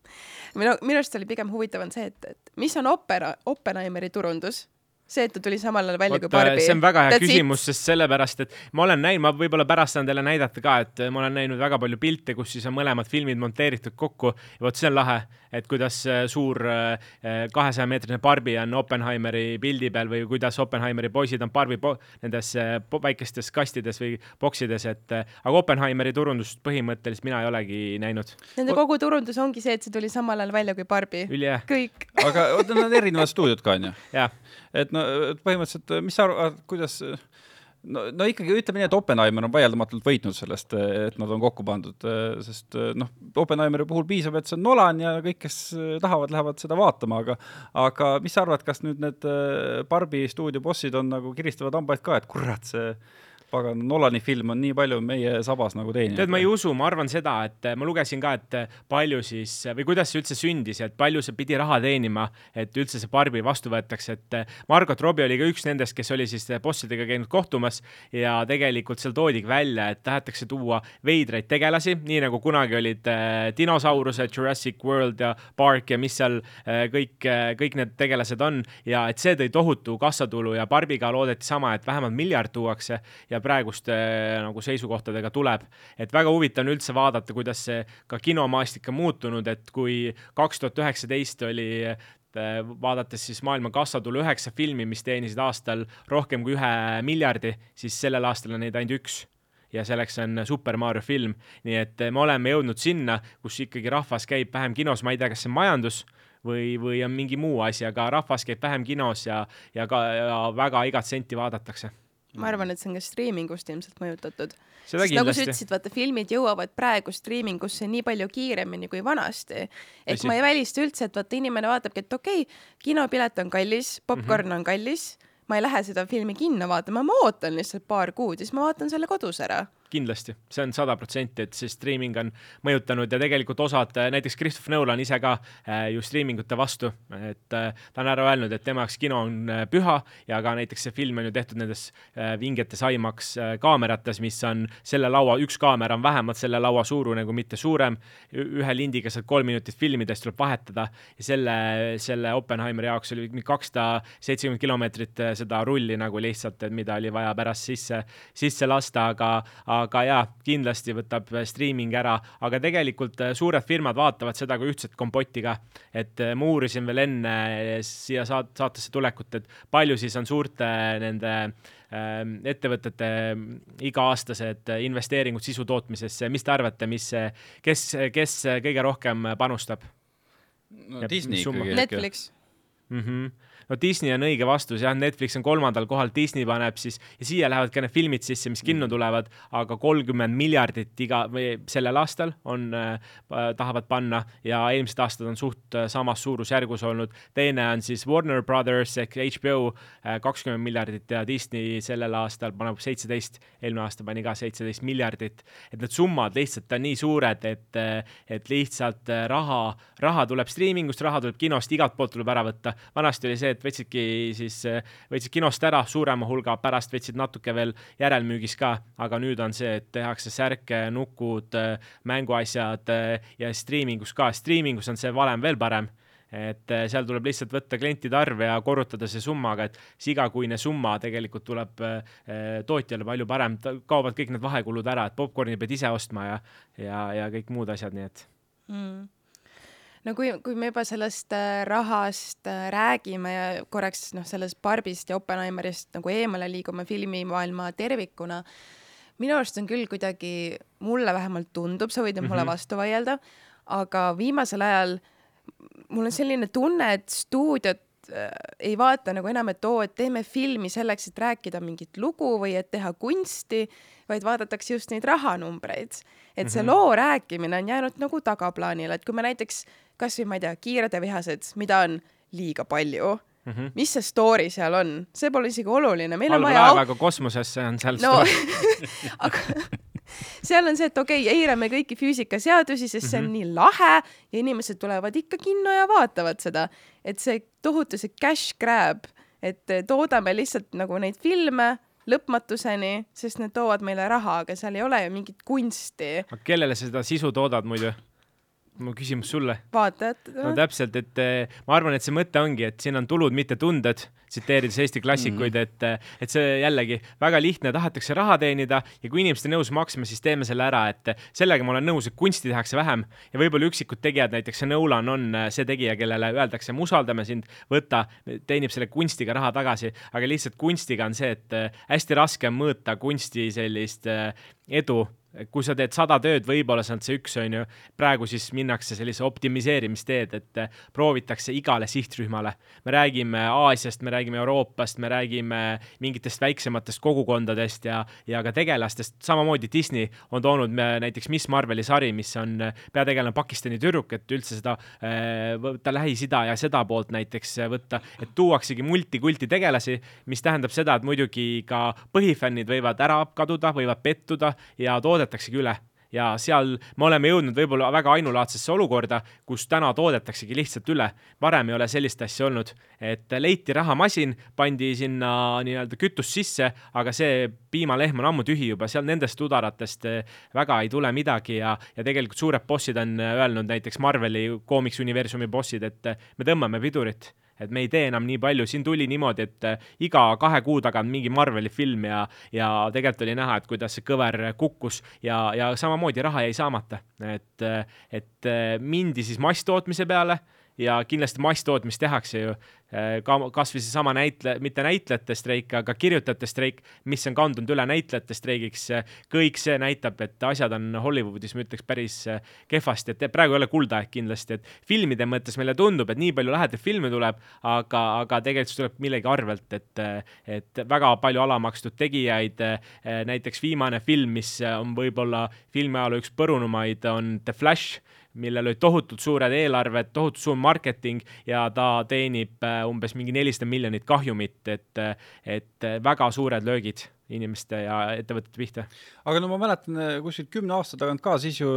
minu, minu arust oli pigem huvitav on see, et, et mis on opera, Oppenheimeri turundus see, et ta tuli samal ajal välja kui Barbi. see on väga hea That's küsimus, sest sellepärast, et ma olen näinud, ma võib-olla pärast saan teile näidata ka, et ma olen näinud väga palju pilte, kus siis on mõlemad filmid monteeritud kokku ja vot see on lahe, et kuidas äh, suur äh, kahesaja meetrine Barbi on Oppenheimeri pildi peal või kuidas Oppenheimeri poisid on Barbi nendes äh, väikestes kastides või boksides, et aga Oppenheimeri turundust põhimõtteliselt mina ei olegi näinud. Nende kogu turundus ongi see, et see tuli samal ajal välja kui Barbi. kõik. aga oota, nad on erinevad stuudiod ka onju? jah et no põhimõtteliselt, mis sa arvad, kuidas no, no ikkagi ütleme nii, et Oppenheimer on vaieldamatult võitnud sellest, et nad on kokku pandud, sest noh, Oppenheimeri puhul piisab, et see on Nolan ja kõik, kes tahavad, lähevad seda vaatama, aga aga mis sa arvad, kas nüüd need Barbi stuudio bossid on nagu kiristavad hambaid ka, et kurat, see pagan, Nolani film on nii palju meie sabas nagu teine. tead, ma ei usu, ma arvan seda, et ma lugesin ka, et palju siis või kuidas see üldse sündis, et palju see pidi raha teenima, et üldse see Barbi vastu võetakse, et Margot Robbie oli ka üks nendest, kes oli siis bossidega käinud kohtumas ja tegelikult seal toodigi välja, et tahetakse tuua veidraid tegelasi, nii nagu kunagi olid äh, dinosaurused, Jurassic World ja Park ja mis seal äh, kõik, äh, kõik need tegelased on ja et see tõi tohutu kassatulu ja Barbiga loodeti sama, et vähemalt miljard tuuakse ja praeguste nagu seisukohtadega tuleb. et väga huvitav on üldse vaadata, kuidas see ka kinomaastik on muutunud, et kui kaks tuhat üheksateist oli vaadates siis maailma kassatulu üheksa filmi, mis teenisid aastal rohkem kui ühe miljardi, siis sellel aastal on neid ainult üks ja selleks on Super Mario film. nii et me oleme jõudnud sinna, kus ikkagi rahvas käib vähem kinos, ma ei tea, kas see on majandus või, või on mingi muu asi, aga rahvas käib vähem kinos ja, ja ka ja väga igat senti vaadatakse ma arvan, et see on ka striimingust ilmselt mõjutatud. nagu sa ütlesid, vaata filmid jõuavad praegu striimingusse nii palju kiiremini kui vanasti. et ma ei välista üldse, et vaata inimene vaatabki, et okei okay,, kinopilet on kallis, popkorn mm -hmm. on kallis, ma ei lähe seda filmi kinno vaatama, ma ootan lihtsalt paar kuud ja siis ma vaatan selle kodus ära kindlasti, see on sada protsenti, et see streaming on mõjutanud ja tegelikult osad, näiteks Christopher Nolan ise ka äh, ju streamingute vastu, et äh, ta on ära öelnud, et tema jaoks kino on äh, püha ja ka näiteks see film on ju tehtud nendes vingetes IMAX kaamerates, mis on selle laua, üks kaamera on vähemalt selle laua suurune kui mitte suurem. ühe lindiga saad kolm minutit filmida, siis tuleb vahetada ja selle, selle Oppenheimeri jaoks oli kakssada seitsekümmend kilomeetrit seda rulli nagu lihtsalt, mida oli vaja pärast sisse, sisse lasta, aga aga jaa, kindlasti võtab striiming ära, aga tegelikult suured firmad vaatavad seda kui ühtset kompotti ka. et ma uurisin veel enne siia saat-, saatesse tulekut, et palju siis on suurte nende ähm, ettevõtete iga-aastased investeeringud sisu tootmisesse, mis te arvate, mis, kes, kes kõige rohkem panustab? no Disney ikkagi. Netflix mm. -hmm no Disney on õige vastus, jah, Netflix on kolmandal kohal, Disney paneb siis ja siia lähevad ka need filmid sisse, mis kinno mm. tulevad, aga kolmkümmend miljardit iga sellel aastal on äh,, tahavad panna ja eelmised aastad on suht äh, samas suurusjärgus olnud. teine on siis Warner Brothers ehk HBO äh, kakskümmend miljardit ja Disney sellel aastal paneb seitseteist, eelmine aasta pani ka seitseteist miljardit. et need summad lihtsalt on nii suured, et, äh, et lihtsalt äh, raha, raha tuleb striimingust, raha tuleb kinost, igalt poolt tuleb ära võtta. vanasti oli see, et võtsidki siis, võtsid kinost ära suurema hulga, pärast võtsid natuke veel järelmüügis ka, aga nüüd on see, et tehakse särke, nukud, mänguasjad ja striimingus ka, striimingus on see valem veel parem et seal tuleb lihtsalt võtta klientide arv ja korrutada see summaga, et see igakuine summa tegelikult tuleb eh, tootjale palju parem, kaovad kõik need vahekulud ära, et popkorni pead ise ostma ja, ja, ja kõik muud asjad, nii et. Mm no kui, kui me juba sellest äh, rahast äh, räägime ja korraks noh, sellest Barbist ja Oppenheimerist nagu eemale liigume filmimaailma tervikuna, minu arust on küll kuidagi, mulle vähemalt tundub, sa võid mm -hmm. mulle mhm. vastu vaielda, aga viimasel ajal mul on selline tunne, et stuudiod äh, ei vaata nagu enam, et oo, et teeme filmi selleks, et rääkida mingit lugu või et teha kunsti, vaid vaadatakse just neid rahanumbreid. et see mm -hmm. loo rääkimine on jäänud nagu tagaplaanile, et kui me näiteks kasvõi ma ei tea, Kiired ja vihased, mida on liiga palju mm. -hmm. mis see story seal on, see pole isegi oluline. halb laevaga kosmosesse on seal no, story aga seal on see, et okei okay,, eirame kõiki füüsikaseadusi, sest mm -hmm. see on mhm. nii lahe ja inimesed tulevad ikka kinno ja vaatavad seda. et see tohutu see cash grab, et toodame lihtsalt nagu neid filme lõpmatuseni, sest need toovad meile raha, aga seal ei ole ju mingit kunsti. kellele sa seda sisu toodad muidu? Mu küsimus sulle. vaatajad. no täpselt, et eh, ma arvan, et see mõte ongi, et siin on tulud, mitte tunded, tsiteerides Eesti klassikuid mm, -hmm. et, eh, et see jällegi väga lihtne, tahetakse raha teenida ja kui inimesed on nõus maksma, siis teeme selle ära, et sellega ma olen nõus, et kunsti tehakse vähem ja võib-olla üksikud tegijad, näiteks see Nolan on eh, see tegija, kellele öeldakse, me usaldame sind, võta, teenib selle kunstiga raha tagasi, aga lihtsalt kunstiga on see, et hästi raske on mõõta kunsti sellist edu kui sa teed sada tööd, võib-olla see on see üks, on ju, praegu siis minnakse sellise optimiseerimisteed, et eh, proovitakse igale sihtrühmale. me räägime Aasiast, me räägime Euroopast, me räägime mingitest väiksematest kogukondadest ja, ja ka tegelastest, samamoodi Disney on toonud näiteks Miss Marveli sari, mis on eh, peategelane Pakistani tüdruk, et üldse seda eh, võtta Lähis-Ida ja seda poolt näiteks võtta, et tuuaksegi multikulti tegelasi, mis tähendab seda, et muidugi ka põhifännid võivad ära kaduda, võivad pettuda ja toodata toodetaksegi üle. Ja seal me oleme jõudnud võib-olla väga ainulaadsesse olukorda, kus täna toodetaksegi lihtsalt üle. varem ei ole sellist asja olnud, et leiti rahamasin, pandi sinna nii-öelda kütust sisse, aga see piimalehm on ammu tühi juba, seal nendest udaratest eh, väga ei tule midagi ja, ja tegelikult suured bossid on öelnud, näiteks Marveli koomiksuniversumi bossid, et me tõmbame pidurit et me ei tee enam nii palju, siin tuli niimoodi, et äh, iga kahe kuu tagant mingi Marveli film ja, ja tegelikult oli näha, et kuidas see kõver kukkus ja, ja samamoodi raha jäi saamata, et, äh, et äh, mindi siis masstootmise peale ja kindlasti masstootmist tehakse ju. Äh, ka kasvõi seesama näitle-, mitte näitlejate streik, aga kirjutajate streik, mis on kandunud üle näitlejate streigiks, kõik see näitab, et asjad on Hollywoodis, ma ütleks, päris äh, kehvasti, et praegu ei ole kuldaeg kindlasti, et filmide mõttes meile tundub, et nii palju lahedaid filme tuleb, aga, aga tegelikult see tuleb millegi arvelt, et, et väga palju alamakstud tegijaid, äh, näiteks viimane film, mis on võib-olla filmiajaloo üks põrunumaid, on The Flash millel olid tohutult suured eelarved, tohutu suur marketing ja ta teenib äh, umbes mingi nelisada miljonit kahjumit, et, et väga suured löögid inimeste ja ettevõtete pihta. aga no ma mäletan eh, kuskilt kümne aasta tagant ka, siis ju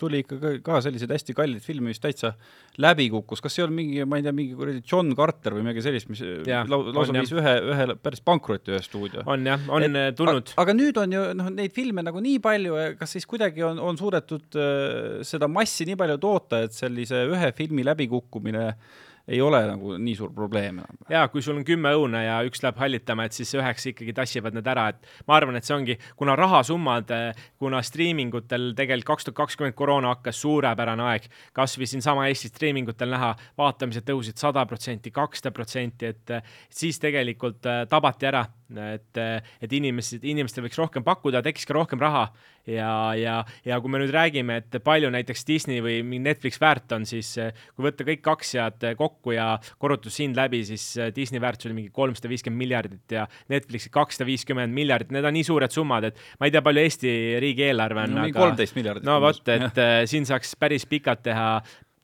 tuli ikka ka, ka selliseid hästi kalleid filme, mis täitsa läbi kukkus, kas see on mingi, ma ei tea, mingi kuradi John Carter või midagi sellist, mis ja, lau, lausa viis ühe, ühe päris pankrotti ühe stuudio. on jah, on et, tulnud. aga nüüd on ju noh, neid filme nagu nii palju, kas siis kuidagi on, on suudetud äh, seda massi nii palju toota, et sellise ühe filmi läbikukkumine äh, ei ole nagu nii suur probleem enam. ja kui sul on kümme õuna ja üks läheb hallitama, et siis üheksa ikkagi tassivad need ära, et ma arvan, et see ongi, kuna rahasummad, kuna striimingutel tegelikult kaks tuhat kakskümmend koroona hakkas, suurepärane aeg, kasvõi siinsama Eesti striimingutel näha, vaatamised tõusid sada protsenti, kakssada protsenti, et siis tegelikult äh, tabati ära et, et inimesed, inimestel võiks rohkem pakkuda, tekiks ka rohkem raha ja, ja, ja kui me nüüd räägime, et palju näiteks Disney või Netflix väärt on, siis kui võtta kõik aktsiad kokku ja korrutushind läbi, siis Disney väärtus oli mingi kolmsada viiskümmend miljardit ja Netflixi kakssada viiskümmend miljardit, need on nii suured summad, et ma ei tea, palju Eesti riigieelarve on no,. kolmteist miljardit. no vot, et ja. Äh, siin saaks päris pikalt teha,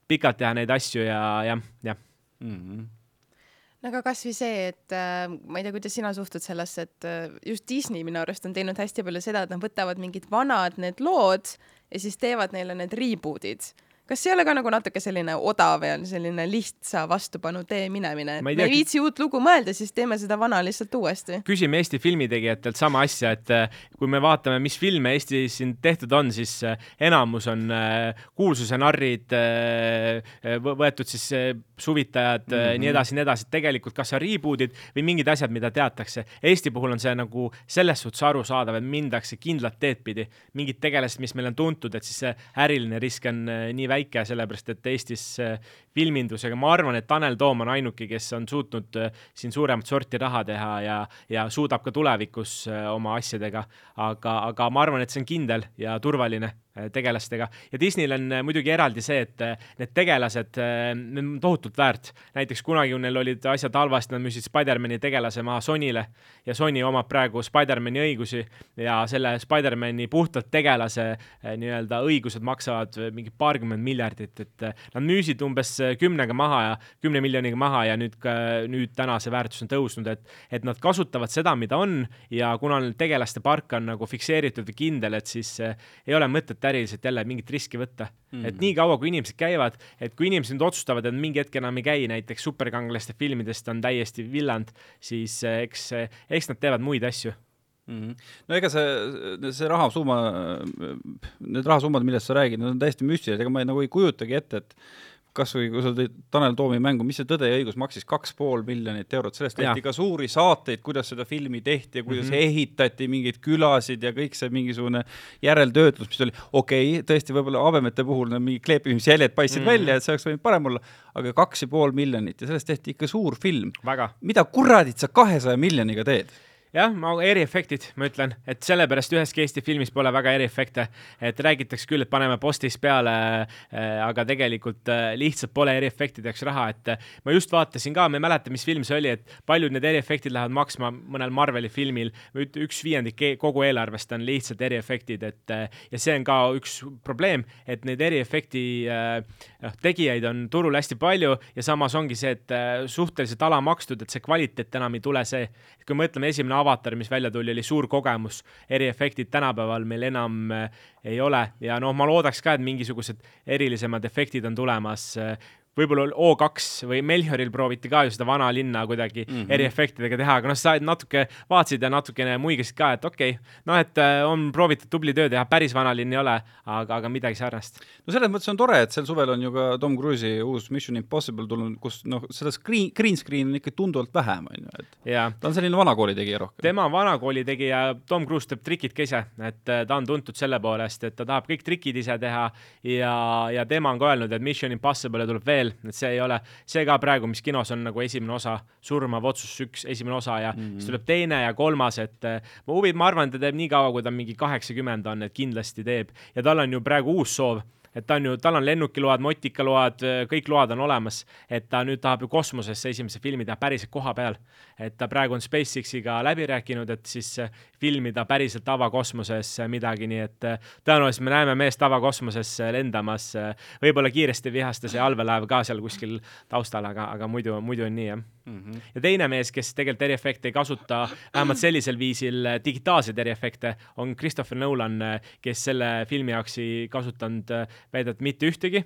pikalt teha neid asju ja jah, jah mm. -hmm no aga kasvõi see, et äh, ma ei tea, kuidas sina suhtud sellesse, et äh, just Disney minu arust on teinud hästi palju seda, et nad võtavad mingid vanad need lood ja siis teevad neile need reboot'id. Kas ei ole ka nagu natuke selline odav ja selline lihtsa vastupanu tee minemine, et me ei viitsi uut lugu mõelda, siis teeme seda vana lihtsalt uuesti. küsime Eesti filmitegijatelt sama asja, et äh, kui me vaatame, mis filme Eestis siin tehtud on, siis äh, enamus on äh, kuulsuse narrid, võetud siis suvitajad mm, -hmm. nii edasi, nii edasi, tegelikult kas on reboot'id või mingid asjad, mida teatakse. Eesti puhul on see nagu selles suhtes arusaadav, et mindakse kindlat teed pidi, mingid tegelased, mis meil on tuntud, et siis see äriline risk on nii väike, sellepärast et Eestis äh, filmindusega, ma arvan, et Tanel Toom on ainuke, kes on suutnud siin suuremat sorti raha teha ja, ja suudab ka tulevikus oma asjadega, aga, aga ma arvan, et see on kindel ja turvaline tegelastega ja Disneyl on äh, muidugi eraldi see, et äh, need tegelased, need on tohutult väärt. näiteks kunagi, kui neil olid asjad halvasti, nad müüsid Spider-man'i tegelase maha Sonyle ja Sony omab praegu Spider-man'i õigusi ja selle Spider-man'i puhtalt tegelase nii-öelda õigused maksavad mingi paarkümmend miljardit, et nad müüsid umbes kümnega maha ja kümne miljoniga maha ja nüüd, nüüd täna see väärtus on tõusnud, et, et nad kasutavad seda, mida on ja kuna tegelaste park on nagu fikseeritud või kindel, et siis ei ole mõtet et äriliselt jälle mingit riski võtta mm. -hmm. et niikaua, kui inimesed käivad, et kui inimesed nüüd otsustavad, et mingi hetk enam ei käi, näiteks superkangelaste filmidest on täiesti villand, siis eh, eks, eh, eks nad teevad muid asju mm. -hmm. no ega see, see rahasumma, need rahasummad, millest sa räägid, need on täiesti müstilised, ega ma ei, nagu ei kujutagi ette, et kasvõi kui sa tõid Tanel Toomi mängu, mis see Tõde ja õigus maksis kaks pool miljonit eurot, sellest tehti ka suuri saateid, kuidas seda filmi tehti ja kuidas mm -hmm. ehitati mingeid külasid ja kõik see mingisugune järeltöötlus, mis oli okei okay,, tõesti võib-olla habemete puhul need mingi kleepimisjäljed paistsid mm -hmm. välja, et see oleks võinud parem olla, aga kaks ja pool miljonit ja sellest tehti ikka suur film. mida kuradit sa kahesaja miljoniga teed? Jah, ma eriefektid, ma ütlen, et sellepärast üheski Eesti filmis pole väga eriefekte, et räägitakse küll, et paneme postis peale äh,, aga tegelikult äh, lihtsalt pole eriefektideks raha, et äh, ma just vaatasin ka, ma ei mäleta, mis film see oli, et paljud need eriefektid lähevad maksma mõnel Marveli filmil, üks viiendik e-, kogu eelarvest on lihtsalt eriefektid, et äh, ja see on ka üks probleem, et neid eriefekti äh, noh, tegijaid on turul hästi palju ja samas ongi see, et äh, suhteliselt alamakstud, et see kvaliteet enam ei tule see, kui mõtleme esimene avatar, mis välja tuli, oli suur kogemus. eriefektid tänapäeval meil enam äh, ei ole ja noh, ma loodaks ka, et mingisugused erilisemad efektid on tulemas äh, võib-olla O2 või Melchioril prooviti ka ju seda vana linna kuidagi mm -hmm. eriefektidega teha, aga noh, sa natuke vaatasid ja natukene muigasid ka, et okei okay,, noh, et äh, on proovitud tubli töö teha, päris vana linn ei ole, aga, aga midagi sarnast. no selles mõttes on tore, et sel suvel on ju ka Tom Cruise'i uus Mission Impossible tulnud, kus noh, seda screen, green screen on ikka tunduvalt vähem, on ju, et ja. ta on selline vanakooli tegija rohkem. tema vanakooli tegija, Tom Cruise teeb trikid ka ise, et äh, ta on tuntud selle poolest, et ta tahab kõik trikid ise teha ja, ja tema on ka öelnud, et Mission Impossible tuleb veel veel, et see ei ole, see ka praegu, mis kinos on nagu esimene osa, surmav otsus üks, esimene osa ja mm -hmm. siis tuleb teine ja kolmas, et eh, ma huvi, ma arvan, ta teeb nii kaua, kui ta mingi kaheksakümmend on, et kindlasti teeb ja tal on ju praegu uus soov et ta on ju, tal on lennukiload, motikaload, kõik load on olemas, et ta nüüd tahab ju kosmosesse esimese filmi teha päriselt koha peal. et ta praegu on SpaceX-iga läbi rääkinud, et siis filmida päriselt avakosmoses midagi, nii et tõenäoliselt me näeme meest avakosmoses lendamas, võib-olla kiiresti vihasta see allveelaev ka seal kuskil taustal, aga, aga muidu, muidu on nii, jah mm. -hmm. ja teine mees, kes tegelikult eriefekte ei kasuta, vähemalt sellisel viisil digitaalseid eriefekte, on Christopher Nolan, kes selle filmi jaoks ei kasutanud väidab mitte ühtegi,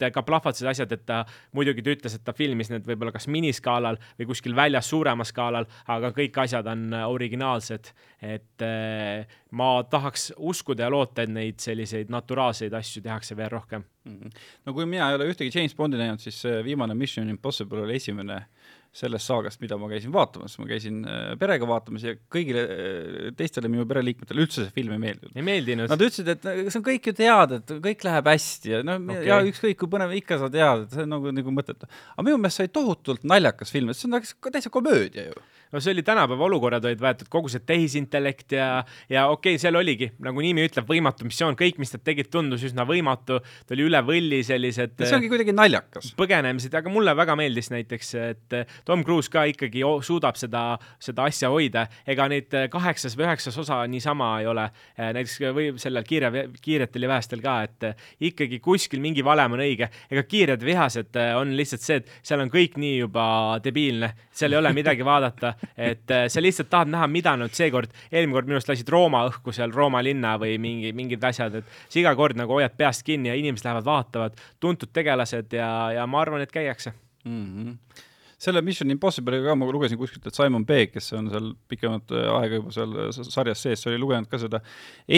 ka plahvatused asjad, et ta muidugi ta ütles, et ta filmis need võib-olla kas miniskaalal või kuskil väljas suuremal skaalal, aga kõik asjad on originaalsed. et äh, ma tahaks uskuda ja loota, et neid selliseid naturaalseid asju tehakse veel rohkem mm. -hmm. no kui mina ei ole ühtegi James Bondi näinud, siis viimane Mission Impossible oli esimene äh, sellest saagast, mida ma käisin vaatamas, ma käisin äh, perega vaatamas ja kõigile äh, teistele minu pereliikmetele üldse see film ei meeldinud. ei meeldinud? Nad ütlesid, et see on kõik ju teada, et kõik läheb hästi ja no okay. ja ükskõik kui põnev, ikka sa tead, et see on nagu, nagu mõttetu. aga minu meelest see oli tohutult naljakas film, et see on täitsa komöödia ju no see oli tänapäeva olukorrad olid võetud, kogu see tehisintellekt ja, ja okei okay,, seal oligi, nagu nimi ütleb, võimatu missioon, kõik, mis nad tegid, tundus üsna võimatu. ta oli üle võlli sellised. see ongi kuidagi naljakas. põgenemised, aga mulle väga meeldis näiteks, et Tom Cruise ka ikkagi suudab seda, seda asja hoida. ega neid kaheksas või üheksas osa niisama ei ole. näiteks või sellel kiire, kiiretel ja vähestel ka, et ikkagi kuskil mingi valem on õige. ega kiired vihased on lihtsalt see, et seal on kõik nii juba debiilne, seal ei ole midagi vaadata et äh, sa lihtsalt tahad näha, mida nad seekord, eelmine kord minu arust lasid Rooma õhku seal Rooma linna või mingi, mingid asjad, et sa iga kord nagu hoiad peast kinni ja inimesed lähevad vaatavad, tuntud tegelased ja, ja ma arvan, et käiakse mm. -hmm selle Mission Impossible'iga ka ma lugesin kuskilt, et Simon Pegg, kes on seal pikemat äh, aega juba seal äh, sarjas sees, oli lugenud ka seda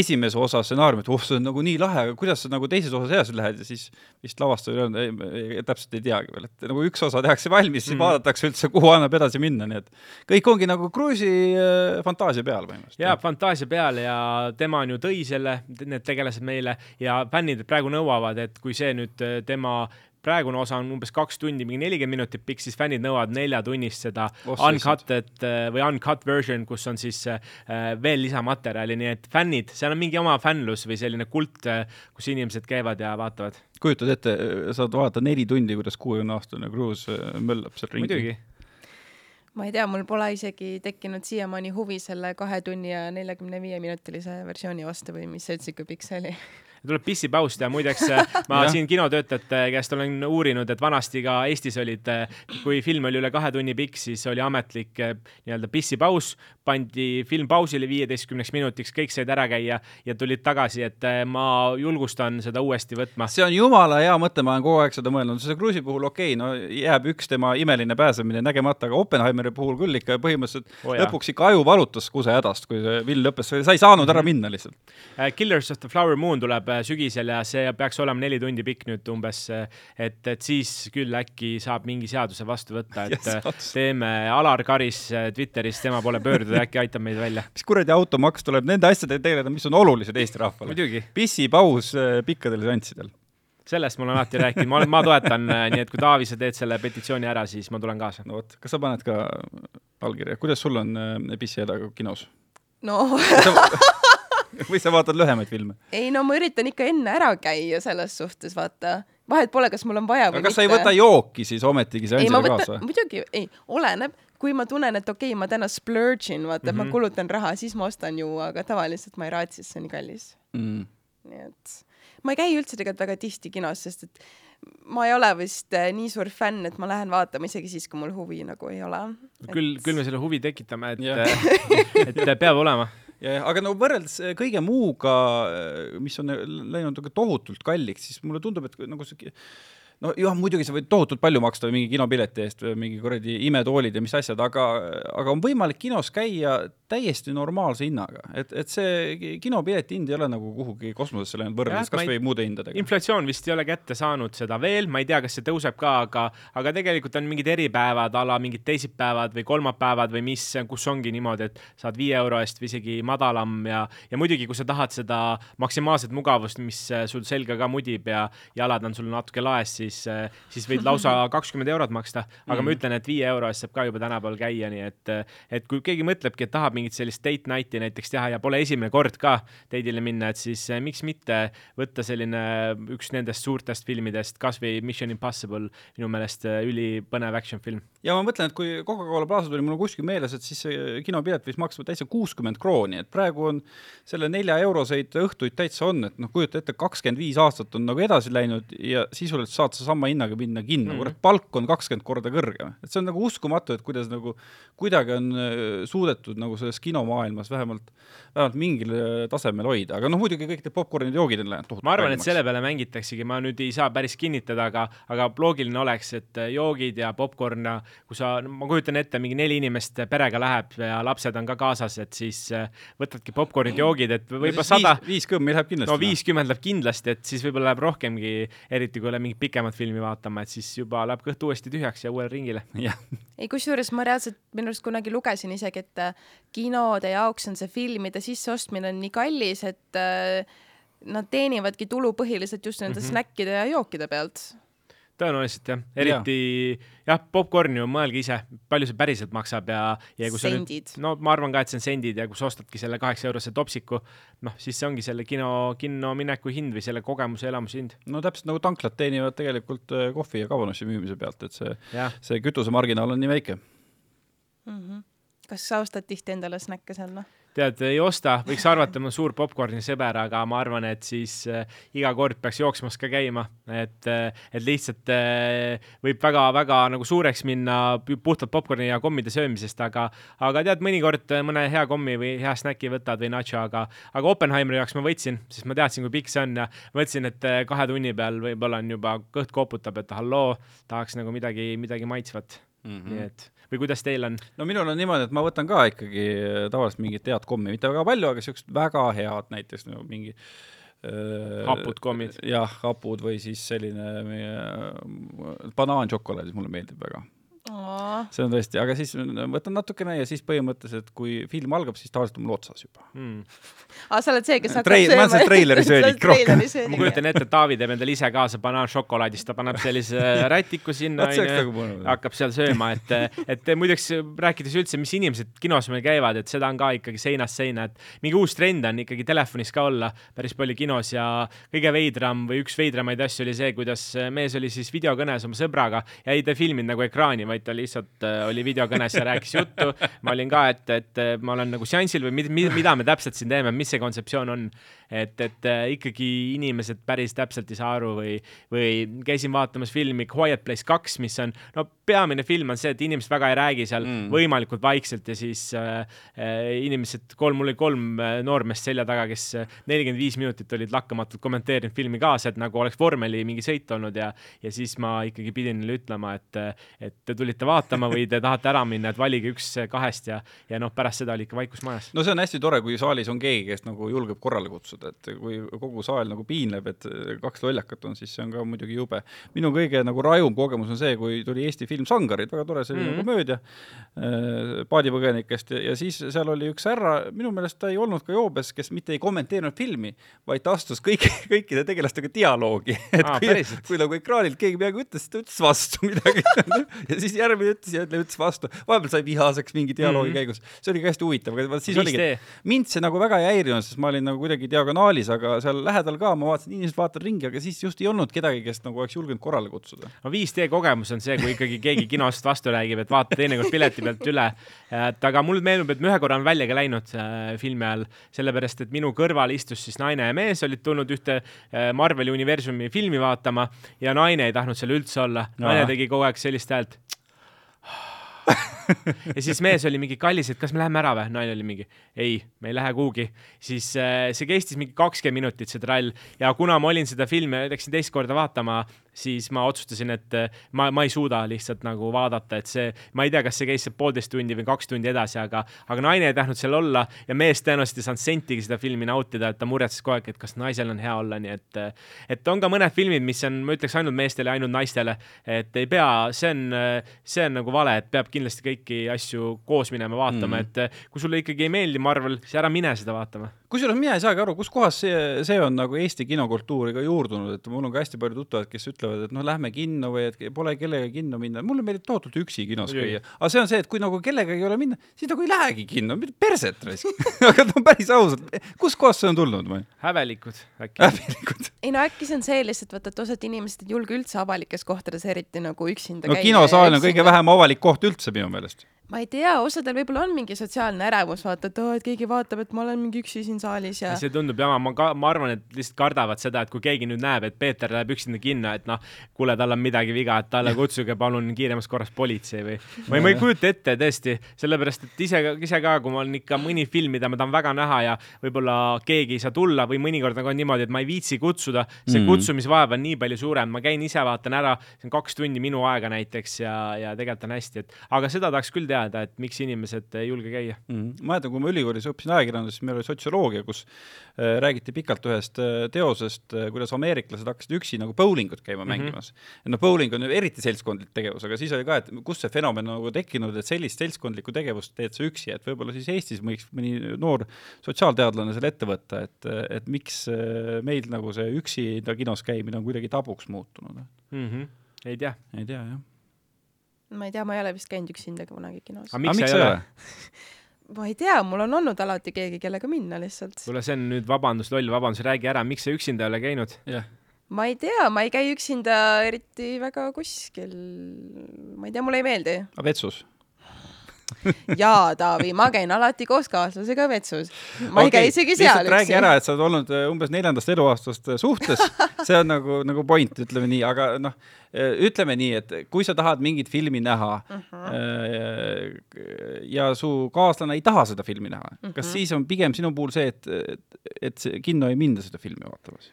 esimese osa stsenaariumit, oh, see on nagu nii lahe, aga kuidas sa nagu teises osas edasi lähed ja siis vist lavastaja ei öelnud, täpselt ei teagi veel, et nagu üks osa tehakse valmis, siis mm. vaadatakse üldse, kuhu annab edasi minna, nii et kõik ongi nagu Cruise'i äh, fantaasia peal põhimõtteliselt. jaa, fantaasia peal ja tema on ju tõi selle, need tegelased meile ja fännid praegu nõuavad, et kui see nüüd tema praegune osa on umbes kaks tundi, mingi nelikümmend minutit pikk, siis fännid nõuavad neljatunnist seda oh, uncut'ed äh, või uncut version, kus on siis äh, veel lisamaterjali, nii et fännid, seal on mingi oma fännlus või selline kult, äh, kus inimesed käivad ja vaatavad. kujutad ette, saad vaadata neli tundi, kuidas kuuekümne-aastane Cruise möllab seal ringi? muidugi ma ei tea, mul pole isegi tekkinud siiamaani huvi selle kahe tunni ja neljakümne viie minutilise versiooni vastu või mis see üldse kui pikk see oli tuleb pissipaus teha, muideks äh, ma siin kinotöötajate käest olen uurinud, et vanasti ka Eestis olid, äh, kui film oli üle kahe tunni pikk, siis oli ametlik äh, nii-öelda pissipaus, pandi film pausile viieteistkümneks minutiks, kõik said ära käia ja tulid tagasi, et ma julgustan seda uuesti võtma. see on jumala hea mõte, ma olen kogu aeg seda mõelnud, see Cruise'i puhul okei okay,, no jääb üks tema imeline pääsemine nägemata, aga Oppenheimeri puhul küll ikka põhimõtteliselt oh, lõpuks ikka aju valutas kusehädast, kui see film lõppes, sa ei saanud ära minna lihtsalt. Killers of the Flower Moon tuleb sügisel ja see peaks olema neli tundi pikk nüüd umbes, et, et siis küll äkki saab mingi seaduse vastu võtta, et yes, teeme Alar Karis Twitteris tema poole pöörduda, äkki aitab meid välja. mis kuradi automaks tuleb nende asjadega tegeleda, mis on olulised Eesti rahvale. pissipaus äh, pikkadel seanssidel sellest ma olen alati rääkinud, ma olen, ma toetan, äh, nii et kui Taavi, sa teed selle petitsiooni ära, siis ma tulen kaasa. no vot, kas sa paned ka allkirja, kuidas sul on äh, Pissi hädaga kinos? no või sa vaatad lühemaid filme? ei no ma üritan ikka enne ära käia selles suhtes, vaata. vahet pole, kas mul on vaja või aga kas sa ei võta jooki siis ometigi seansile kaasa? muidugi, ei, oleneb, kui ma tunnen, et okei okay,, ma täna splurge in, vaata mm, -hmm. ma mhm. kulutan raha, siis ma ostan ju, aga tavaliselt ma ei raatsi, sest see on nii kallis mm.. nii et ma ei käi üldse tegelikult väga tihti kinos, sest et ma ei ole vist eh, nii suur fänn, et ma lähen vaatama isegi siis, kui mul huvi nagu ei ole et.... küll, küll me selle huvi tekitame, et, et peab olema aga no võrreldes äh, kõige muuga, äh, mis on äh, läinud nagu tohutult kalliks, siis mulle tundub, et nagu see no jah, muidugi sa võid tohutult palju maksta mingi kinopileti eest või mingi kuradi imetoolid ja mis asjad, aga, aga on võimalik kinos käia täiesti normaalse hinnaga, et, et see kinopileti hind ei ole nagu kuhugi kosmosesse läinud võrreldes kasvõi muude hindadega. inflatsioon vist ei ole kätte saanud seda veel, ma ei tea, kas see tõuseb ka, aga, aga tegelikult on mingid eripäevad a la mingid teisipäevad või kolmapäevad või mis, kus ongi niimoodi, et saad viie euro eest või isegi madalam ja, ja muidugi, kui sa tahad seda maksimaalset mugavust, mis sul selga ka mudib ja jalad on sul natuke laes, siis siis, siis võid lausa kakskümmend eurot maksta. aga mm. ma ütlen, et viie euro eest saab ka juba tänapäeval käia, nii et, et kui keegi mõtlebki, et tahab mingit sellist date night'i näiteks teha ja pole esimene kord ka date'ile minna, et siis eh, miks mitte võtta selline üks nendest suurtest filmidest, kasvõi Mission Impossible, minu meelest ülipõnev action film ja ma mõtlen, et kui Coca-Cola Plaza tuli, mul kuskil meeles, et siis see kinopilet võis maksma täitsa kuuskümmend krooni, et praegu on selle nelja euroseid õhtuid täitsa on, et noh, kujuta ette, kakskümmend viis aastat on nagu edasi läinud ja sisuliselt saad sa sama hinnaga minna kinno mm, -hmm. kurat, palk on kakskümmend korda kõrgem. et see on nagu uskumatu, et kuidas nagu, kuidagi on äh, suudetud nagu selles kinomaailmas vähemalt, vähemalt mingil äh, tasemel hoida, aga noh, muidugi kõik need popkornid ja joogid on läinud tohutu ma arvan, et selle peale mängitaksegi, ma nüüd ei saa päris kinnitada, aga, aga loogiline oleks, et äh, joogid ja popkorn ja kui sa, ma kujutan ette, mingi neli inimest perega läheb ja lapsed on ka kaasas, et siis äh, võtadki popkornid, joogid, et võib-olla sada. viis kõmmi läheb kindlasti. no viiskümmend läheb kindlasti, et siis võib-olla läheb rohkemgi, eriti kui läheb mingit pikemat filmi vaatama, et siis juba läheb kõht uuesti tühjaks ja uuele ringile. ei, kusjuures ma reaalselt minu arust kunagi lugesin isegi, et äh, kinode jaoks on see filmide sisseostmine nii kallis, et äh, nad teenivadki tulu põhiliselt just nende mm -hmm. snäkkide ja jookide pealt tõenäoliselt jah, eriti jah ja,, popkorn ju, mõelge ise, palju see päriselt maksab ja, ja kui sa nüüd, no ma arvan ka, et see on sendid ja kui sa ostadki selle kaheksa eurose topsiku, noh, siis see ongi selle kino, kinno mineku hind või selle kogemuse elamuse hind. no täpselt nagu tanklad teenivad tegelikult äh, kohvi ja kabanossi müümise pealt, et see, see kütusemarginaal on nii väike mm. -hmm. kas sa ostad tihti endale snäkke seal, noh? Tead, ei osta, võiks arvata, ma olen suur popkorni sõber, aga ma arvan, et siis äh, iga kord peaks jooksmas ka käima, et äh,, et lihtsalt äh, võib väga-väga nagu suureks minna puhtalt popkorni ja kommide söömisest, aga, aga tead, mõnikord mõne hea kommi või hea snäki võtad või nacho, aga, aga Oppenheimeri jaoks ma võtsin, sest ma teadsin, kui pikk see on ja mõtlesin, et äh, kahe tunni peal võib-olla on juba kõht koputab, et halloo, tahaks nagu midagi, midagi maitsvat mm. -hmm. nii et või kuidas teil on? no minul on niimoodi, et ma võtan ka ikkagi tavaliselt mingit head kommi, mitte väga palju, aga siuksed väga head, näiteks nagu mingi äh, hapud kommid. jah, hapud või siis selline meie äh, banaanšokolaad, mulle meeldib väga see on tõesti, aga siis võtan natukene ja siis põhimõtteliselt, kui film algab, siis tavaliselt on mul otsas juba. Mm.. aa, sa oled see, kes hakkab Treil, sööma? ma olen see treileri söödik rohkem. ma kujutan ette, et Taavi teeb endale ise kaasa banaanšokolaadist, ta paneb sellise rätiku sinna, onju, hakkab seal sööma, et, et muideks rääkides üldse, mis inimesed kinos meil käivad, et seda on ka ikkagi seinast seina, et mingi uus trend on ikkagi telefonis ka olla päris palju kinos ja kõige veidram või üks veidramaid asju oli see, kuidas mees oli siis videokõnes oma sõbraga ja ei ta filminud nagu ekraani, vaid ta lihtsalt äh, oli videokõnes ja rääkis juttu. ma olin ka, et, et ma olen nagu seansil või mida me täpselt siin teeme, mis see kontseptsioon on et, et äh, ikkagi inimesed päris täpselt ei saa aru või, või käisin vaatamas filmi Quiet Place kaks, mis on, no peamine film on see, et inimesed väga ei räägi seal mm. võimalikult vaikselt ja siis äh, äh inimesed, kolm, mul oli kolm äh, noormeest selja taga, kes nelikümmend viis minutit olid lakkamatult kommenteerinud filmi kaasa, et nagu oleks vormeli mingi sõit olnud ja, ja siis ma ikkagi pidin neile ütlema, et, et te tulite vaatama või te tahate ära minna, et valige üks kahest ja, ja noh, pärast seda oli ikka vaikus majas. no see on hästi tore, kui saalis on keegi, kes nagu julgeb korrale kutsuda mõelda, et kui kogu saal nagu piinleb, et kaks lollakat on, siis see on ka muidugi jube. minu kõige nagu rajum kogemus on see, kui tuli Eesti film Sangarid, väga tore selline mm -hmm. komöödia äh, paadipõgenikest ja, ja siis seal oli üks härra, minu meelest ta ei olnud ka joobes, kes mitte ei kommenteerinud filmi, vaid ta astus kõik, kõikide tegelastega dialoogi. et Aa, kui, kui nagu ekraanilt keegi midagi ütles, siis ta ütles vastu midagi ja siis järgmine ütles ja ütles vastu. vahepeal sai vihaseks mingi dialoogi mm -hmm. käigus, see oli ka hästi huvitav, aga siis oligi, mind see nagu väga ei häirinud, sest ma olin nagu kuidagi diagonaalis aga seal lähedal ka ma vaatasin, inimesed vaatavad ringi, aga siis just ei olnud kedagi, kes nagu oleks julgenud korrale kutsuda. no 5D kogemus on see, kui ikkagi keegi kinost vastu räägib, et vaata teinekord pileti pealt üle. et aga mulle meenub, et me ühe korra on välja ka läinud äh, filmi ajal, sellepärast et minu kõrval istus siis naine ja mees, olid tulnud ühte äh, Marveli universumi filmi vaatama ja naine ei tahtnud seal üldse olla. naine tegi kogu aeg sellist häält ja siis mees oli mingi kallis, et kas me läheme ära või? naine oli mingi ei, me ei lähe kuhugi. siis äh, see kestis mingi kakskümmend minutit, see trall ja kuna ma olin seda filmi, läksin teist korda vaatama, siis ma otsustasin, et äh, ma, ma ei suuda lihtsalt nagu vaadata, et see, ma ei tea, kas see käis see poolteist tundi või kaks tundi edasi, aga, aga naine ei tahtnud seal olla ja mees tõenäoliselt ei saanud sentigi seda filmi nautida, et ta muretses kogu aeg, et kas naisel on hea olla, nii et, äh, et on ka mõned filmid, mis on, ma ütleks ainult meestele, ainult naistele, et ei pea, see on, see on nagu vale, et peab kindlasti kõiki asju koos minema vaatama mm, -hmm. et kui sulle ikkagi ei meeldi Marvel, siis ära mine seda vaatama kusjuures mina ei saagi aru, kuskohast see, see on nagu Eesti kinokultuuri ka juurdunud, et mul on ka hästi palju tuttavad, kes ütlevad, et noh, lähme kinno või et pole kellegagi kinno minna. mulle meeldib tohutult üksi kinos käia. aga see on see, et kui nagu kellegagi ei ole minna, siis nagu ei lähegi kinno, perset raisk aga no päris ausalt, kuskohast see on tulnud või? häbelikud äkki. häbelikud. ei no äkki see on see lihtsalt, vaata, et osad inimesed ei julge üldse avalikes kohtades eriti nagu üksinda no, käia. no kinosaal on kõige vähem avalik koht üldse minu meelest ma ei tea, osadel võib-olla on mingi sotsiaalne ärevus, vaata, et oo, et keegi vaatab, et ma olen mingi üksi siin saalis ja. see tundub jama, ma ka, ma arvan, et lihtsalt kardavad seda, et kui keegi nüüd näeb, et Peeter läheb üksinda kinno, et noh, kuule, tal on midagi viga, et talle kutsuge palun kiiremas korras politsei või. ma ei, ma ei kujuta ette tõesti, sellepärast et ise, ise ka, kui ma olen ikka mõni film, mida ma tahan väga näha ja võib-olla keegi ei saa tulla või mõnikord nagu on niimoodi, et ma ei viitsi kutsuda, see mm -hmm. kutsumisvaev on nii palju suurem, ma käin ise, vaatan ära, see on kaks tundi minu aega näiteks ja, ja tegelikult on hästi, et aga seda tahaks küll teada, et miks inimesed ei julge käia mm. -hmm. ma mäletan, kui ma ülikoolis õppisin ajakirjandust, siis meil oli sotsioloogia, kus äh, räägiti pikalt ühest äh, teosest äh,, kuidas ameeriklased hakkasid üksi nagu bowlingut käima mm -hmm. mängimas. noh, bowling on ju eriti seltskondlik tegevus, aga siis oli ka, et kust see fenomen on nagu tekkinud, et sellist seltskondlikku tegevust teed sa üksi, et võib-olla siis Eestis võiks mõni noor sotsiaalteadlane selle ette võtta, et, et miks meil nagu see üksinda kinos käimine on kuidagi tabuks muutunud mm. -hmm. ei tea. ei tea, jah ma ei tea, ma ei ole vist käinud üksinda kunagi kinos. aga miks, miks sa ei ole? ma ei tea, mul on olnud alati keegi, kellega minna lihtsalt. kuule, see on nüüd vabandus, loll vabandus, räägi ära, miks sa üksinda ei ole käinud? jah ma ei tea, ma ei käi üksinda eriti väga kuskil. ma ei tea, mulle ei meeldi. aga vetsus? jaa, Taavi, ma käin alati koos kaaslasega vetsus. ma okay, ei käi isegi seal üksi. räägi ära, et sa oled olnud äh, umbes neljandast eluaastast äh, suhtes, see on nagu, nagu point, ütleme nii, aga noh, äh, ütleme nii, et kui sa tahad mingit filmi näha uh mhm. -huh. ja su kaaslane ei taha seda filmi näha uh, -huh. kas mhm. siis on pigem sinu puhul see, et, et, et kinno ei minda seda filmi vaatamas?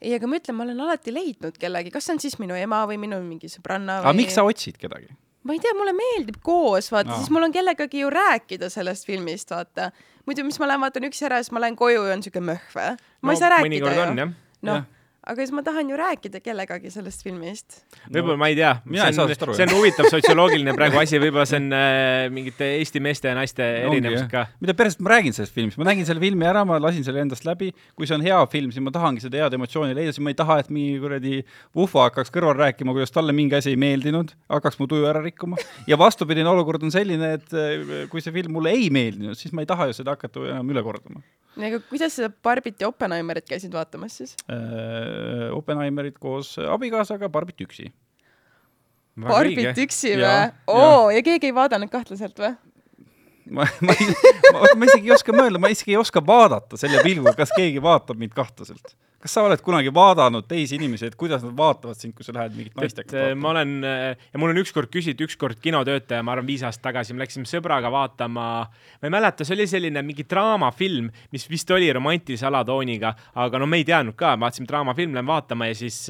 ei, aga ma ütlen, ma olen alati leidnud kellegi, kas see on siis minu ema või minu mingi sõbranna või. aga miks sa otsid kedagi? Ma ei tea, mulle meeldib koos, vaata no., siis mul on kellegagi ju rääkida sellest filmist, vaata. muidu, mis ma lähen vaatan üksi ära, siis ma lähen koju ja on siuke möhv. ma no, ei saa rääkida ju. noh, aga siis ma tahan ju rääkida kellegagi sellest filmist. võib-olla no, ma ei tea, see on, see on huvitav sotsioloogiline praegu asi, võib-olla see on äh, mingite Eesti meeste ja naiste erinevus ka. mida pärast ma räägin sellest filmist, ma nägin selle filmi ära, ma lasin selle endast läbi, kui see on hea film, siis ma tahangi seda head emotsiooni leida, siis ma ei taha, et mingi kuradi Ufo hakkaks kõrval rääkima, kuidas talle mingi asi ei meeldinud, hakkaks mu tuju ära rikkuma. ja vastupidine olukord on selline, et äh, kui see film mulle ei meeldinud, siis ma ei taha ju seda hakata enam üle kordama aga kuidas sa Barbit ja Oppenheimerit käisid vaatamas siis äh,? Oppenheimerit koos abikaasaga, Barbit üksi. Barbit üksi või? oo, ja keegi ei vaadanud kahtlaselt või? ma, ma ei, ma, ma isegi ei oska mõelda, ma isegi ei oska vaadata selle pilguga, kas keegi vaatab mind kahtlaselt kas sa oled kunagi vaadanud teisi inimesi, et kuidas nad vaatavad sind, kui sa lähed mingit naistega vaatama? ma olen ja mul on ükskord küsitud, ükskord kinotöötaja, ma arvan, viis aastat tagasi, me läksime sõbraga vaatama, ma ei mäleta, see oli selline mingi draamafilm, mis vist oli romantilise alatooniga, aga no me ei teadnud ka, vaatasime draamafilm, lähme vaatama ja siis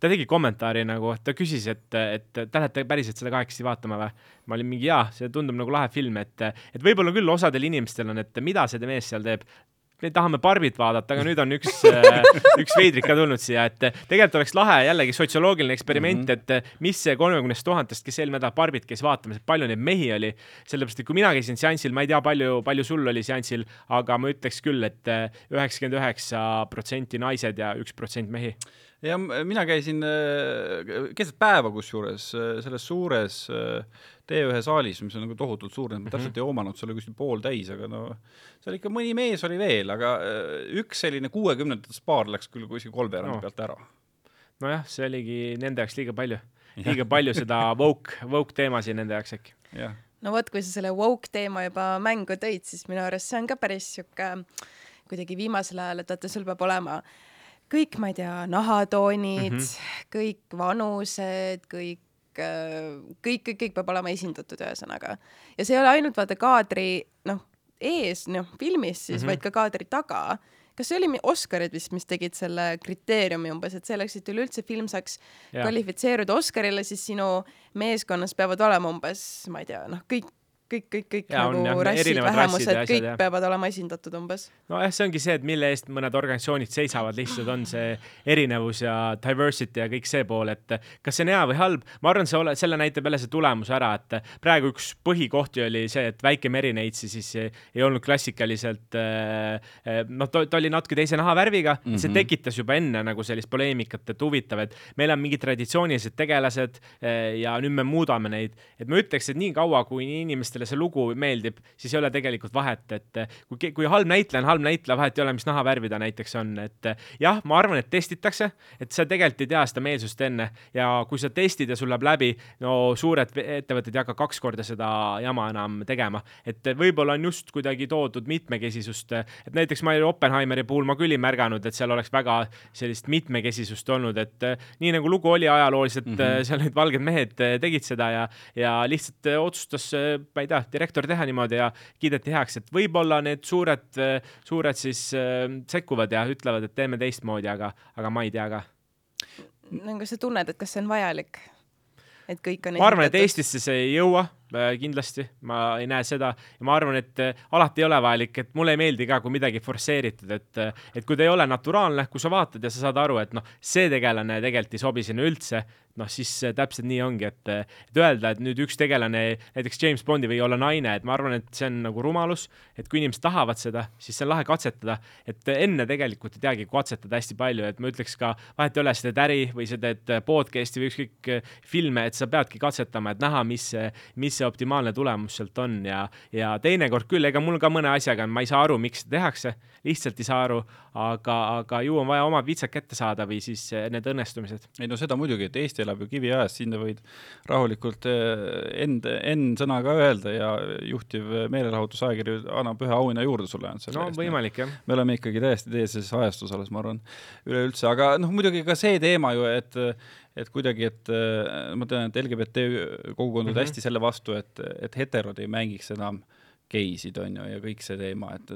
ta tegi kommentaari nagu, ta küsis, et, et te lähete päriselt seda kahekesi vaatama või? ma olin mingi jaa, see tundub nagu lahe film, et, et võib-olla küll osadel inimestel on, et mida see mees seal teeb me tahame Barbit vaadata, aga nüüd on üks äh, üks veidrik ka tulnud siia, et tegelikult oleks lahe jällegi sotsioloogiline eksperiment mm, -hmm. et mis see kolmekümnest tuhandest, kes eelmine nädal Barbit käis vaatamas, et palju neid mehi oli. sellepärast, et kui mina käisin seansil, ma ei tea, palju, palju sul oli seansil, aga ma ütleks küll et, et üheksakümmend üheksa protsenti naised ja üks protsent mehi ja mina käisin äh, keset päeva kusjuures äh, selles suures T1 saalis, mis on nagu tohutult suur, ma täpselt mm -hmm. ei omanud, see oli kuskil pooltäis, aga no seal ikka mõni mees oli veel, aga üks selline kuuekümnendates paar läks küll kuskil kolmveerandi no. pealt ära. nojah, see oligi nende jaoks liiga palju, liiga palju seda woke, woke teemasid nende jaoks äkki. no vot, kui sa selle woke teema juba mängu tõid, siis minu arust see on ka päris sihuke kuidagi viimasel ajal, et vaata, sul peab olema kõik, ma ei tea, nahatoonid mm, -hmm. kõik vanused, kõik kõik, kõik, kõik peab olema esindatud, ühesõnaga. ja see ei ole ainult vaata kaadri, noh, ees, noh, filmis siis mm, -hmm. vaid ka kaadri taga. kas see oli Oscarid vist, mis tegid selle kriteeriumi umbes, et selleks, et üleüldse film saaks yeah. kvalifitseeruda Oscarile, siis sinu meeskonnas peavad olema umbes, ma ei tea, noh, kõik kõik, kõik, kõik Jaa, on jah, nagu rassid, vähemused ja, kõik jah. peavad olema esindatud umbes. nojah, see ongi see, et mille eest mõned organisatsioonid seisavad, lihtsalt on see erinevus ja diversity ja kõik see pool, et kas see on hea või halb. ma arvan, see ole, selle näitab jälle see tulemus ära, et praegu üks põhikohti oli see, et väike Merineitsi siis ei olnud klassikaliselt äh,, noh, ta, ta oli natuke teise nahavärviga mm, -hmm. see tekitas juba enne nagu sellist poleemikat, et huvitav, et meil on mingid traditsioonilised tegelased äh, ja nüüd me muudame neid. et ma ütleks, et nii kaua, kui inimestele see lugu meeldib, siis ei ole tegelikult vahet, et äh, kui, kui halb näitleja on halb näitleja, vahet ei ole, mis nahavärvi ta näiteks on, et äh, jah, ma arvan, et testitakse, et sa tegelikult ei tea seda meelsust enne ja kui sa testid ja sul läheb läbi, no suured ettevõtted ei hakka kaks korda seda jama enam tegema, et võib-olla on just kuidagi toodud mitmekesisust, et näiteks ma Oppenheimeri puhul ma küll ei märganud, et seal oleks väga sellist mitmekesisust olnud, et nii nagu lugu oli ajalooliselt mm, -hmm. seal need valged mehed tegid seda ja, ja lihtsalt otsustas, ma ei tea, direktor teha niimoodi ja kiideti heaks, et võib-olla need suured, suured siis äh, sekkuvad ja ütlevad, et teeme teistmoodi, aga, aga ma ei tea ka no kas sa tunned, et kas see on vajalik? et kõik on ma arvan, et Eestisse see ei jõua kindlasti, ma ei näe seda. Ja ma arvan, et äh, alati ei ole vajalik, et mulle ei meeldi ka, kui midagi forsseeritud, et äh, et kui ta ei ole naturaalne, kui sa vaatad ja sa saad aru, et noh, see tegelane tegelikult ei sobi sinna üldse, noh siis äh, täpselt nii ongi, et et öelda, et nüüd üks tegelane, näiteks James Bondi või olla naine, et ma arvan, et see on nagu rumalus, et kui inimesed tahavad seda, siis see on lahe katsetada, et enne tegelikult ei teagi katsetada hästi palju, et ma ütleks ka, vahet ei ole, sa teed äri või sa teed podcast'i või ükskõik äh, filme, et sa peadki katsetama, et näha, mis mis see optimaalne tulemus sealt on ja, ja teinekord küll, ega mul ka mõne asjaga on, ma ei saa aru, miks seda tehakse, lihtsalt ei saa aru, aga, aga ju on vaja omad vitsad kätte saada või siis äh, need õnnestumised. ei no seda muidugi, et Eesti elab ju kiviajas, sinna võid rahulikult eh, end, N-sõna ka öelda ja juhtiv meelelahutusajakiri annab ühe auhinna juurde sulle no võimalik jah. me oleme ikkagi täiesti teises ajastus alles, ma arvan, üleüldse, aga noh, muidugi ka see teema ju, et et kuidagi, et äh, ma tean, et LGBT kogukond on mm -hmm. hästi selle vastu, et, et heterod ei mängiks enam geisid, on ju, ja kõik see teema, et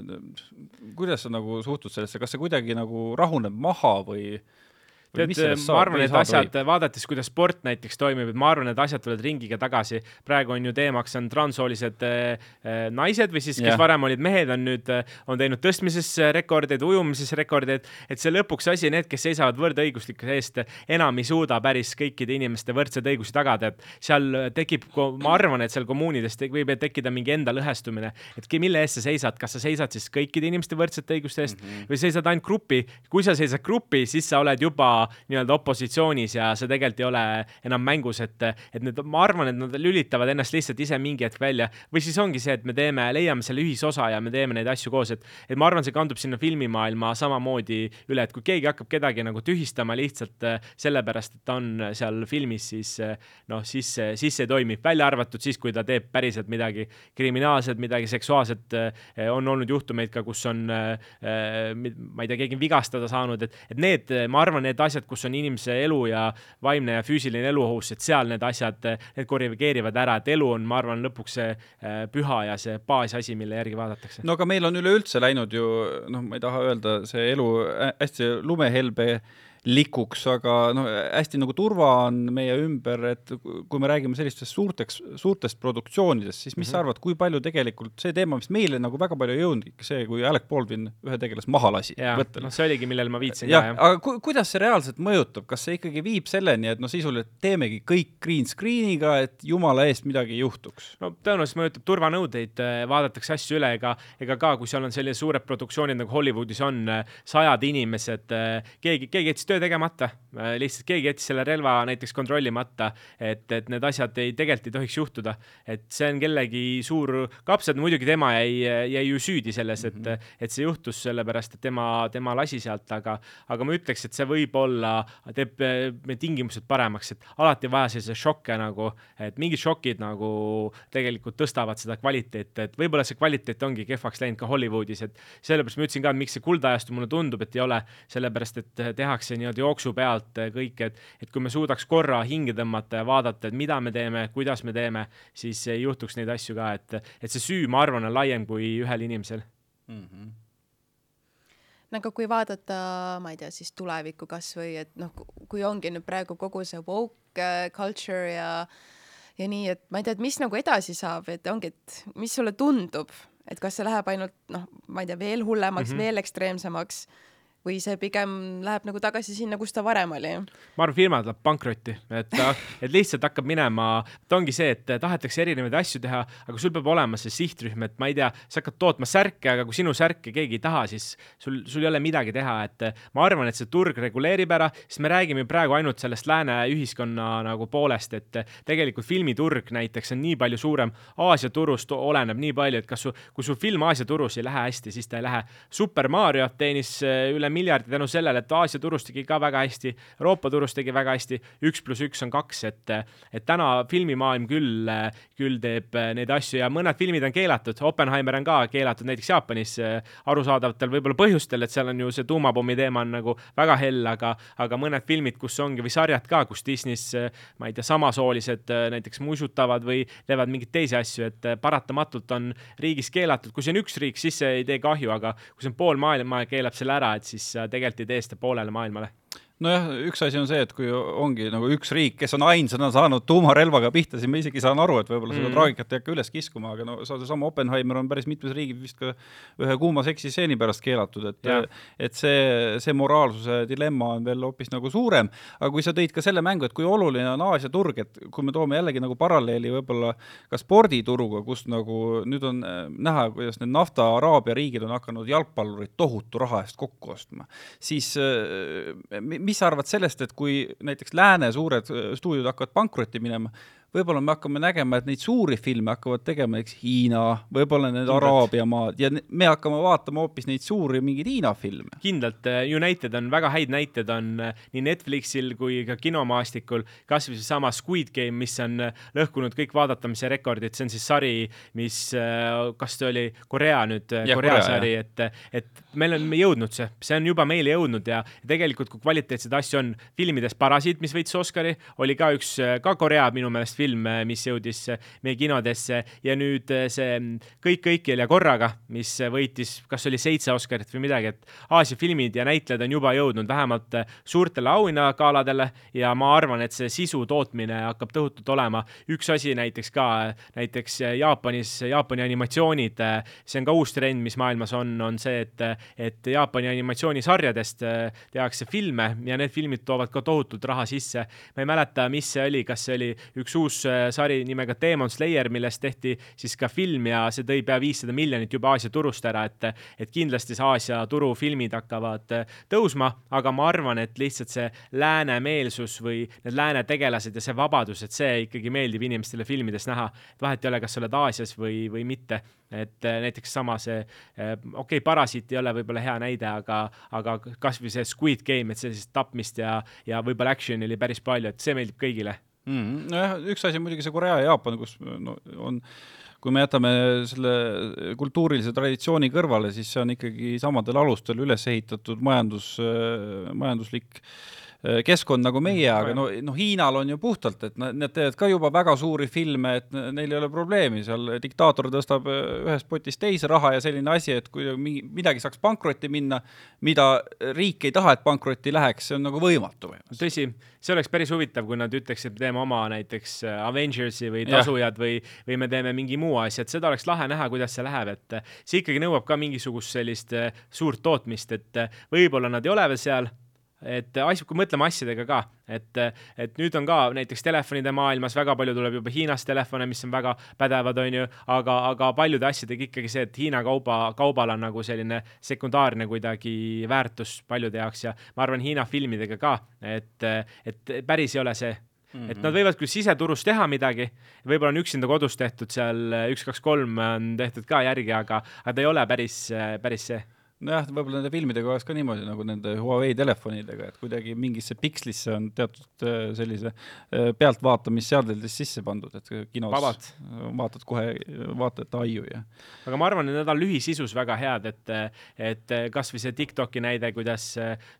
kuidas sa nagu suhtud sellesse, kas see kuidagi nagu rahuneb maha või mis tead, sellest ma arvan, et asjad, vaadates, kuidas sport näiteks toimib, et ma arvan, et asjad tulevad ringiga tagasi. praegu on ju teemaks on transsoolised äh, naised või siis, kes Jah. varem olid mehed, on nüüd on teinud tõstmises rekordeid, ujumises rekordeid, et see lõpuks asi, need, kes seisavad võrdõiguslikkuse eest, enam ei suuda päris kõikide inimeste võrdseid õigusi tagada, et seal tekib, ma arvan, et seal kommuunides te- võib tekkida mingi enda lõhestumine, et mille eest sa seisad, kas sa seisad siis kõikide inimeste võrdsete õiguste eest mm -hmm. või seisad ainult grupi, kui sa seisad grupi, siis sa oled juba nii-öelda opositsioonis ja see tegelikult ei ole enam mängus, et, et need, ma arvan, et nad lülitavad ennast lihtsalt ise mingi hetk välja. või siis ongi see, et me teeme, leiame selle ühisosa ja me teeme neid asju koos, et, et ma arvan, see kandub sinna filmimaailma samamoodi üle, et kui keegi hakkab kedagi nagu tühistama lihtsalt äh, sellepärast, et ta on seal filmis, siis äh, noh, siis, siis see toimib, välja arvatud siis, kui ta teeb päriselt midagi kriminaalset, midagi seksuaalset, on olnud juhtumeid ka, kus on, ma ei tea, keegi on vigastada saanud, et, et need, ma arvan, need asjad, kus on inimese elu ja vaimne ja füüsiline elu ohus, et seal need asjad, need korrigeerivad ära, et elu on, ma arvan, lõpuks see äh, püha ja see baasasi, mille järgi vaadatakse. no aga meil on üleüldse läinud ju noh, ma ei taha öelda see elu hä- hästi lumehelbe likuks, aga noh, hästi nagu turva on meie ümber, et kui me räägime sellistest suurteks, suurtest produktsioonidest, siis mis mm -hmm. sa arvad, kui palju tegelikult see teema, mis meile nagu väga palju ei jõudnud, see, kui Alec Baldwin ühe tegelase maha lasi noh, see oligi, millele ma viitasin ka, jah, jah. aga ku, kuidas see reaalselt mõjutab, kas see ikkagi viib selleni, et noh, sisuliselt teemegi kõik green screen'iga, et jumala eest midagi ei juhtuks? no tõenäoliselt mõjutab turvanõudeid, vaadatakse asju üle, ega, ega ka, kui seal on sellised suured produktsioonid nagu Hollywoodis on, sajad inimesed, keegi, keegi jättis töö tegemata, lihtsalt keegi jättis selle relva näiteks kontrollimata, et, et need asjad ei, tegelikult ei tohiks juhtuda. et see on kellegi suur kapsad, muidugi tema jäi, jäi ju süüdi selles, et mm, -hmm. et see juhtus sellepärast, et tema, tema lasi sealt, aga, aga ma ütleks, et see võib-olla teeb meie tingimused paremaks, et alati vaja selliseid šokke nagu, et mingid šokid nagu tegelikult tõstavad seda kvaliteeti, et võib-olla see kvaliteet ongi kehvaks läinud ka Hollywoodis, et sellepärast ma ütlesin ka, et miks see kuldajastu mulle tundub, et ei ole, sellepärast et tehakse nii-öelda jooksu pealt kõik, et, et kui me suudaks korra hinge tõmmata ja vaadata, et mida me teeme, kuidas me teeme, siis ei juhtuks neid asju ka, et, et see süü, ma arvan, on laiem kui ühel inimesel. nagu kui vaadata, ma ei tea, siis tulevikku kasvõi, et noh, kui ongi nüüd praegu kogu see woke äh, culture ja ja nii, et ma ei tea, et mis nagu edasi saab, et ongi, et mis sulle tundub, et kas see läheb ainult noh, ma ei tea, veel hullemaks mm, -hmm. veel ekstreemsemaks või see pigem läheb nagu tagasi sinna, kus ta varem oli? ma arvan, firma läheb pankrotti, et, et lihtsalt hakkab minema, et ongi see, et tahetakse erinevaid asju teha, aga sul peab olema see sihtrühm, et ma ei tea, sa hakkad tootma särke, aga kui sinu särke keegi ei taha, siis sul, sul ei ole midagi teha, et ma arvan, et see turg reguleerib ära, sest me räägime ju praegu ainult sellest lääne ühiskonna nagu poolest, et tegelikult filmiturg näiteks on nii palju suurem, Aasia turust oleneb nii palju, et kas su, kui su film Aasia turus ei lähe hästi, siis ta ei lähe. Super Mario teenis üle miljardi tänu sellele, et Aasia turus tegi ka väga hästi, Euroopa turus tegi väga hästi, üks pluss üks on kaks, et, et täna filmimaailm küll, küll teeb neid asju ja mõned filmid on keelatud, Oppenheimer on ka keelatud näiteks Jaapanis arusaadavatel võib-olla põhjustel, et seal on ju see tuumapommi teema on nagu väga hell, aga, aga mõned filmid, kus ongi, või sarjad ka, kus Disney's, ma ei tea, samasoolised näiteks musutavad või teevad mingeid teisi asju, et paratamatult on riigis keelatud, kui see on üks riik, siis see ei tee kahju, aga kui see on pool maailma keelab selle ära, et siis siis sa tegelikult ei tee seda poolele maailmale nojah, üks asi on see, et kui ongi nagu üks riik, kes on ainsana saanud tuumarelvaga pihta, siis ma isegi saan aru, et võib-olla seda mm. traagikat ei hakka üles kiskuma, aga no seesama Oppenheimer on päris mitmes riigis vist ka ühe kuuma seksistseeni pärast keelatud, et et see, see moraalsuse dilemma on veel hoopis nagu suurem, aga kui sa tõid ka selle mängu, et kui oluline on Aasia turg, et kui me toome jällegi nagu paralleeli võib-olla ka spordituruga, kus nagu nüüd on äh, näha, kuidas need nafta Araabia riigid on hakanud jalgpallurid tohutu raha eest kokku ostma, siis äh, mis sa arvad sellest, et kui näiteks lääne suured äh, stuudiod hakkavad pankrotti minema, võib-olla me hakkame nägema, et neid suuri filme hakkavad tegema näiteks Hiina, võib-olla need Araabia maad ja me hakkame vaatama hoopis neid suuri mingeid Hiina filme. kindlalt, äh, United on väga häid näiteid on äh, nii Netflixil kui ka kinomaastikul, kasvõi seesama Squid Game, mis on äh, lõhkunud kõik vaadatamise rekordid, see on siis sari, mis, kas see oli Korea nüüd, Korea, Korea sari, et, et meil on jõudnud see, see on juba meile jõudnud ja, ja tegelikult, kui kvaliteetseid asju on, filmides Parasiit, mis võitis Oscari, oli ka üks, ka Korea minu meelest film, mis jõudis meie kinodesse ja nüüd see Kõik kõikjal ja korraga, mis võitis, kas oli seitse Oscarit või midagi, et Aasia filmid ja näitlejad on juba jõudnud vähemalt suurtele auhinnagaladele ja ma arvan, et see sisu tootmine hakkab tõhutult olema. üks asi näiteks ka, näiteks Jaapanis, Jaapani animatsioonid, see on ka uus trend, mis maailmas on, on see, et, et Jaapani animatsioonisarjadest tehakse filme ja need filmid toovad ka tohutult raha sisse. ma ei mäleta, mis see oli, kas see oli üks uus uus äh, sari nimega Demon Slayer, millest tehti siis ka film ja see tõi pea viissada miljonit juba Aasia turust ära, et, et kindlasti see Aasia turu filmid hakkavad äh, tõusma, aga ma arvan, et lihtsalt see lääne meelsus või need lääne tegelased ja see vabadus, et see ikkagi meeldib inimestele filmides näha. vahet ei ole, kas sa oled Aasias või, või mitte et äh, näiteks sama see, okei okay,, Parasiit ei ole võib-olla hea näide, aga, aga kasvõi see Squid Game, et sellist tapmist ja, ja võib-olla action'i oli päris palju, et see meeldib kõigile mm. nojah, üks asi muidugi see Korea ja Jaapan, kus no, on, kui me jätame selle kultuurilise traditsiooni kõrvale, siis see on ikkagi samadel alustel üles ehitatud majandus, majanduslik Äh, keskkond nagu meie, aga no, noh, Hiinal on ju puhtalt, et nad, teevad ka juba väga suuri filme, et neil ei ole probleemi, seal diktaator tõstab äh, ühest potist teise raha ja selline asi, et kui midagi saaks pankrotti minna, mida riik ei taha, et pankrotti läheks, see on nagu võimatu. tõsi, see oleks päris huvitav, kui nad ütleksid, teeme oma näiteks äh, Avengersi või Tasujad ja. või, või me teeme mingi muu asja, et seda oleks lahe näha, kuidas see läheb, et see ikkagi nõuab ka mingisugust sellist suurt tootmist, et võib-olla nad ei ole veel seal et asju, kui mõtleme asjadega ka, et, et nüüd on ka näiteks telefonide maailmas väga palju tuleb juba Hiinast telefone, mis on väga pädevad, on ju, aga, aga paljude asjadega ikkagi see, et Hiina kauba, kaubal on nagu selline sekundaarne kuidagi väärtus paljude jaoks ja ma arvan, Hiina filmidega ka, et, et päris ei ole see Mm -hmm. et nad võivad küll siseturus teha midagi, võib-olla on üksinda kodus tehtud seal üks, kaks, kolm on tehtud ka järgi, aga, aga ta ei ole päris, päris see nojah, võib-olla nende filmidega oleks ka niimoodi nagu nende Huawei telefonidega, et kuidagi mingisse pikslisse on teatud äh, sellise äh, pealtvaatamisseadeldis sisse pandud, et kinos Vabalt. vaatad kohe vaatajate aiu ja. aga ma arvan, et need on lühisisus väga head, et, et kasvõi see Tiktoki näide, kuidas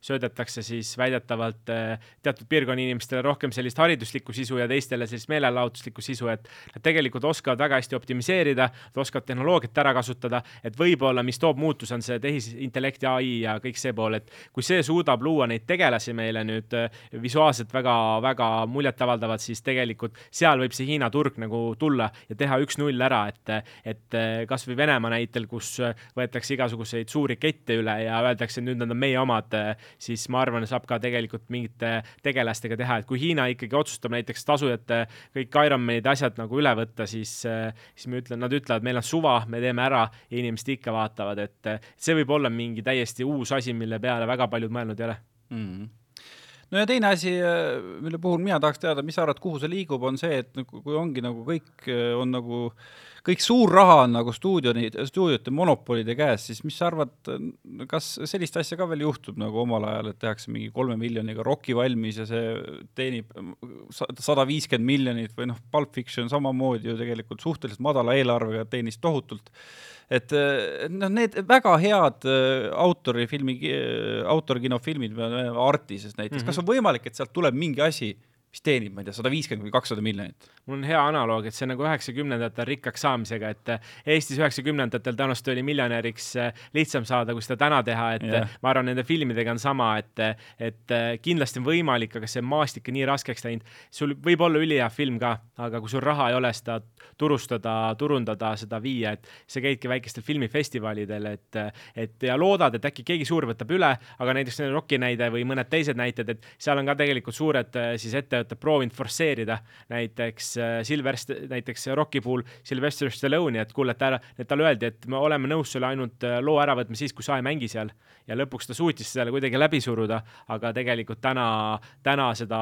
söödetakse siis väidetavalt teatud piirkonna inimestele rohkem sellist hariduslikku sisu ja teistele sellist meelelahutuslikku sisu, et nad tegelikult oskavad väga hästi optimiseerida, oskavad tehnoloogiat ära kasutada, et võib-olla, mis toob muutuse, on see tehis, tehisintellekti, ai ja kõik see pool, et kui see suudab luua neid tegelasi meile nüüd äh, visuaalselt väga-väga muljetavaldavad, siis tegelikult seal võib see Hiina turg nagu tulla ja teha üks-null ära, et, et kasvõi Venemaa näitel, kus võetakse igasuguseid suuri kette üle ja öeldakse, et nüüd nad on meie omad, siis ma arvan, saab ka tegelikult mingite tegelastega teha, et kui Hiina ikkagi otsustab näiteks tasujate kõik Ironmanid asjad nagu üle võtta, siis, siis me ütlen, nad ütlevad, meil on suva, me teeme ära ja inimesed ikka vaatavad, et see võib olla mingi täiesti uus asi, mille peale väga paljud mõelnud ei ole mm. -hmm no ja teine asi, mille puhul mina tahaks teada, mis sa arvad, kuhu see liigub, on see, et nagu kui ongi nagu kõik on nagu äh, kõik suur raha on nagu stuudioni, stuudiote monopolide käes, siis mis sa arvad, kas sellist asja ka veel juhtub nagu omal ajal, et tehakse mingi kolme miljoniga Rocki valmis ja see teenib sada viiskümmend miljonit või noh, Pulp Fiction samamoodi ju tegelikult suhteliselt madala eelarvega teenis tohutult. Et noh, need väga head äh, autorifilmi, autorkinofilmid, Artises näiteks mm, -hmm. kas on võimalik, et sealt tuleb mingi asi, mis teenib, ma ei tea, sada viiskümmend kuni kakssada miljonit. mul on hea analoog, et see on nagu üheksakümnendatel rikkaks saamisega, et eh, Eestis üheksakümnendatel tõenäoliselt oli miljonäriks eh, lihtsam saada, kui seda täna teha, et yeah. ma arvan, nende filmidega on sama, et, et eh, kindlasti on võimalik, aga see maastik on nii raskeks läinud. sul võib olla ülihea film ka, aga kui sul raha ei ole seda turustada, turundada, seda viia, et sa käidki väikestel filmifestivalidel, et, et ja loodad, et äkki keegi suur võtab üle, aga näiteks Rocki näide või mõned teised näited, et seal on ka tegelikult suured siis ette olete proovinud forsseerida näiteks äh, Silvest-, näiteks Rocki puhul Sylvester Stallone'i, et kuule, et ära, et talle öeldi, et me oleme nõus sulle ainult äh, loo ära võtma siis, kui sa ei mängi seal. ja lõpuks ta suutis selle kuidagi läbi suruda, aga tegelikult täna, täna seda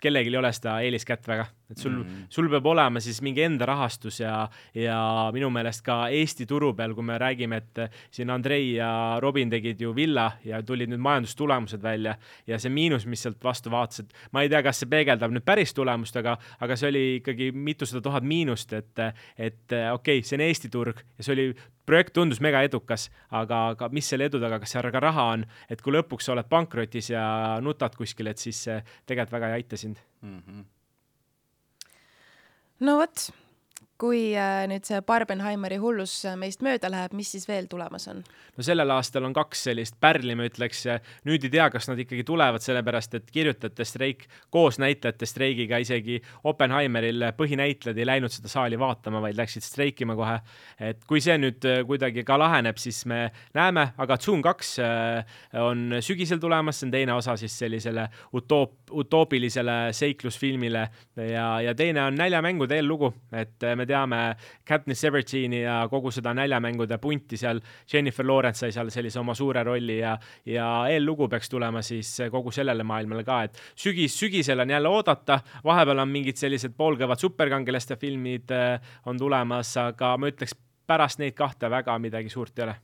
kellelgi ei ole seda eeliskätt väga, et sul mm, -hmm. sul peab olema siis mingi enda rahastus ja, ja minu meelest ka Eesti turu peal, kui me räägime, et siin Andrei ja Robin tegid ju Villa ja tulid nüüd majandustulemused välja ja see miinus, mis sealt vastu vaatas, et ma ei tea, kas see peegeldab nüüd päris tulemust, aga, aga see oli ikkagi mitusada tuhat miinust, et, et okei okay,, see on Eesti turg ja see oli projekt tundus mega edukas, aga, aga mis selle edu taga, kas seal ka raha on, et kui lõpuks sa oled pankrotis ja nutad kuskil, et siis see tegelikult väga ei aita sind mm. -hmm. No vot, kui äh, nüüd see Barbenheimeri hullus äh, meist mööda läheb, mis siis veel tulemas on? no sellel aastal on kaks sellist pärli, ma ütleks, nüüd ei tea, kas nad ikkagi tulevad, sellepärast et kirjutajate streik koos näitlejate streigiga, isegi Oppenheimeril põhinäitlejad ei läinud seda saali vaatama, vaid läksid streikima kohe. et kui see nüüd äh, kuidagi ka laheneb, siis me näeme, aga Zoom kaks on sügisel tulemas, see on teine osa siis sellisele utoop-, utoopilisele seiklusfilmile ja, ja teine on näljamängude eellugu, et me teame Katniss Everdeen'i ja kogu seda näljamängude punti seal, Jennifer Lawrence sai seal sellise oma suure rolli ja, ja eellugu peaks tulema siis kogu sellele maailmale ka, et sügis, sügisel on jälle oodata, vahepeal on mingid sellised poolkõvad superkangelaste filmid äh, on tulemas, aga ma ütleks, pärast neid kahte väga midagi suurt ei ole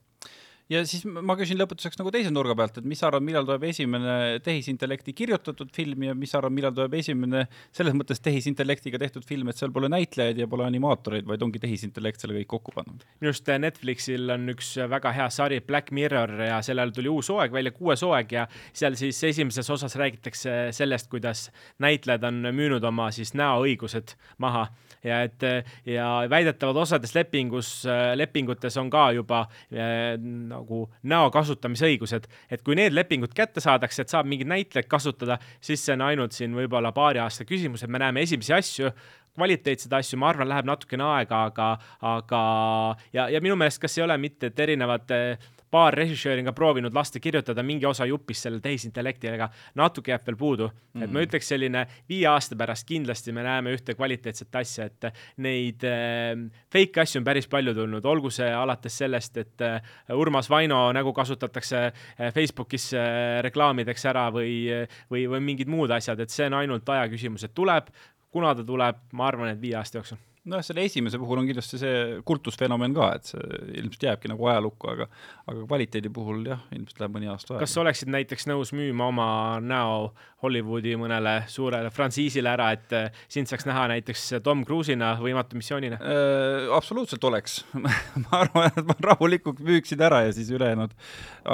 ja siis ma küsin lõpetuseks nagu teise nurga pealt, et mis sa arvad, millal tuleb esimene tehisintellekti kirjutatud film ja mis sa arvad, millal tuleb esimene selles mõttes tehisintellektiga tehtud film, et seal pole näitlejaid ja pole animaatoreid, vaid ongi tehisintellekt selle kõik kokku pannud? minu arust äh, Netflixil on üks väga hea sari Black Mirror ja sellel tuli uus hooaeg välja, kuues hooaeg ja seal siis esimeses osas räägitakse sellest, kuidas näitlejad on müünud oma siis näoõigused maha ja et ja väidetavalt osades lepingus, lepingutes on ka juba äh, nagu näo kasutamisõigused, et kui need lepingud kätte saadakse, et saab mingeid näitlejaid kasutada, siis see on ainult siin võib-olla paari aasta küsimus, et me näeme esimesi asju, kvaliteetseid asju, ma arvan, läheb natukene aega, aga, aga ja, ja minu meelest, kas ei ole mitte, et erinevate äh, paar režissööri on ka proovinud lasta kirjutada mingi osa jupist selle tehisintellektiga, natuke jääb veel puudu mm. -hmm. et ma mm. ütleks selline viie aasta pärast kindlasti me näeme ühte kvaliteetset asja, et neid äh, fake asju on päris palju tulnud, olgu see alates sellest, et äh, Urmas Vaino nägu kasutatakse äh, Facebookis äh, reklaamideks ära või, või, või mingid muud asjad, et see on ainult aja küsimus, et tuleb, kuna ta tuleb, ma arvan, et viie aasta jooksul noh, selle esimese puhul on kindlasti see kultusfenomen ka, et see ilmselt jääbki nagu ajalukku, aga aga kvaliteedi puhul jah, ilmselt läheb mõni aasta aega. kas sa oleksid näiteks nõus müüma oma näo Hollywoodi mõnele suurele frantsiisile ära, et äh, sind saaks näha näiteks Tom Cruise'ina Võimatu missioonina äh,? absoluutselt oleks ma arvan, et ma rahulikult müüksin ära ja siis ülejäänud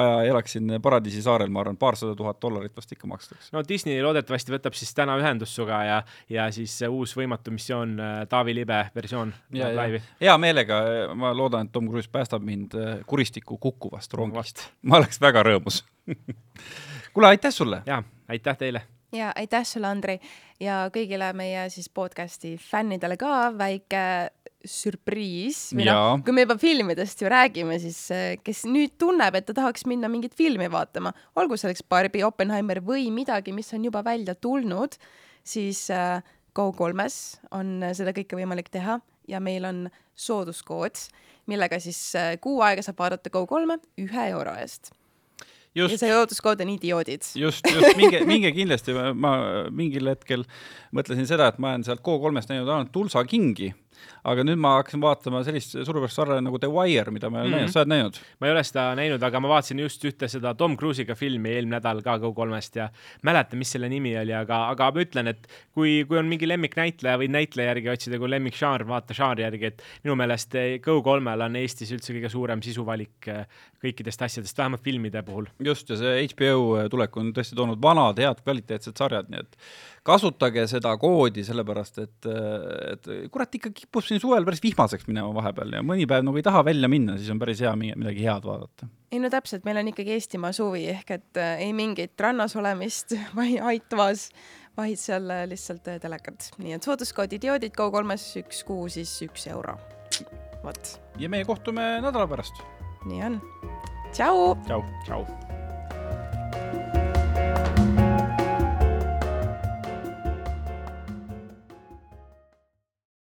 aja elaksin Paradiisi saarel, ma arvan, paarsada tuhat dollarit vast ikka makstakse. no Disney loodetavasti võtab siis täna ühendust sinuga ja, ja siis uus Võimatu missioon äh, Taavi Libe versioon ja, laivi. hea meelega, ma loodan, et Tom Cruise päästab mind äh, kuristiku kukkuvast rongist. ma oleks väga rõõmus. kuule, aitäh sulle. ja aitäh teile. ja aitäh sulle, Andrei ja kõigile meie siis podcast'i fännidele ka väike sürpriis noh Jaa., kui me juba filmidest ju räägime, siis eh, kes nüüd tunneb, et ta tahaks minna mingit filmi vaatama, olgu selleks Barbi, Oppenheimer või midagi, mis on juba välja tulnud, siis äh, Go3-s on äh, seda kõike võimalik teha ja meil on sooduskood, millega siis äh, kuu aega saab vaadata Go3-e ühe euro eest. ja just, see sooduskood on idioodid. just, just, minge, minge kindlasti, ma mingil hetkel mõtlesin seda, et ma olen sealt K3-st näinud ainult Tulsa Kingi, aga nüüd ma hakkasin vaatama sellist suurepärast sarja nagu The Wire, mida ma ei ole Mhm. näinud, sa oled näinud? ma ei ole seda näinud, aga ma vaatasin just ühte seda Tom Cruise'iga filmi eelmine nädal ka Go3-st ja mäletan, mis selle nimi oli, aga, aga ma ütlen, et kui, kui on mingi lemmiknäitleja või näitleja järgi otsida, kui lemmikžanr, vaata žanri järgi, et minu meelest eh, Go3-l on Eestis üldse kõige suurem sisuvalik eh, kõikidest asjadest, vähemalt filmide puhul. just, ja see HBO tulek on tõesti toonud vanad head kvaliteetsed sarjad, nii et kasutage seda koodi, sellepärast et, et kurat, ikka kipub siin suvel päris vihmaseks minema vahepeal ja mõni päev nagu ei taha välja minna, siis on päris hea mi- midagi head vaadata. ei no täpselt, meil on ikkagi Eestimaa suvi ehk et äh, ei mingit rannas olemist või aitavas, vaid seal äh, lihtsalt äh, telekat. nii et sooduskood idioodid Go3-s üks kuu siis üks euro. vot, ja meie kohtume nädala pärast. nii on. tšau. tšau. tšau.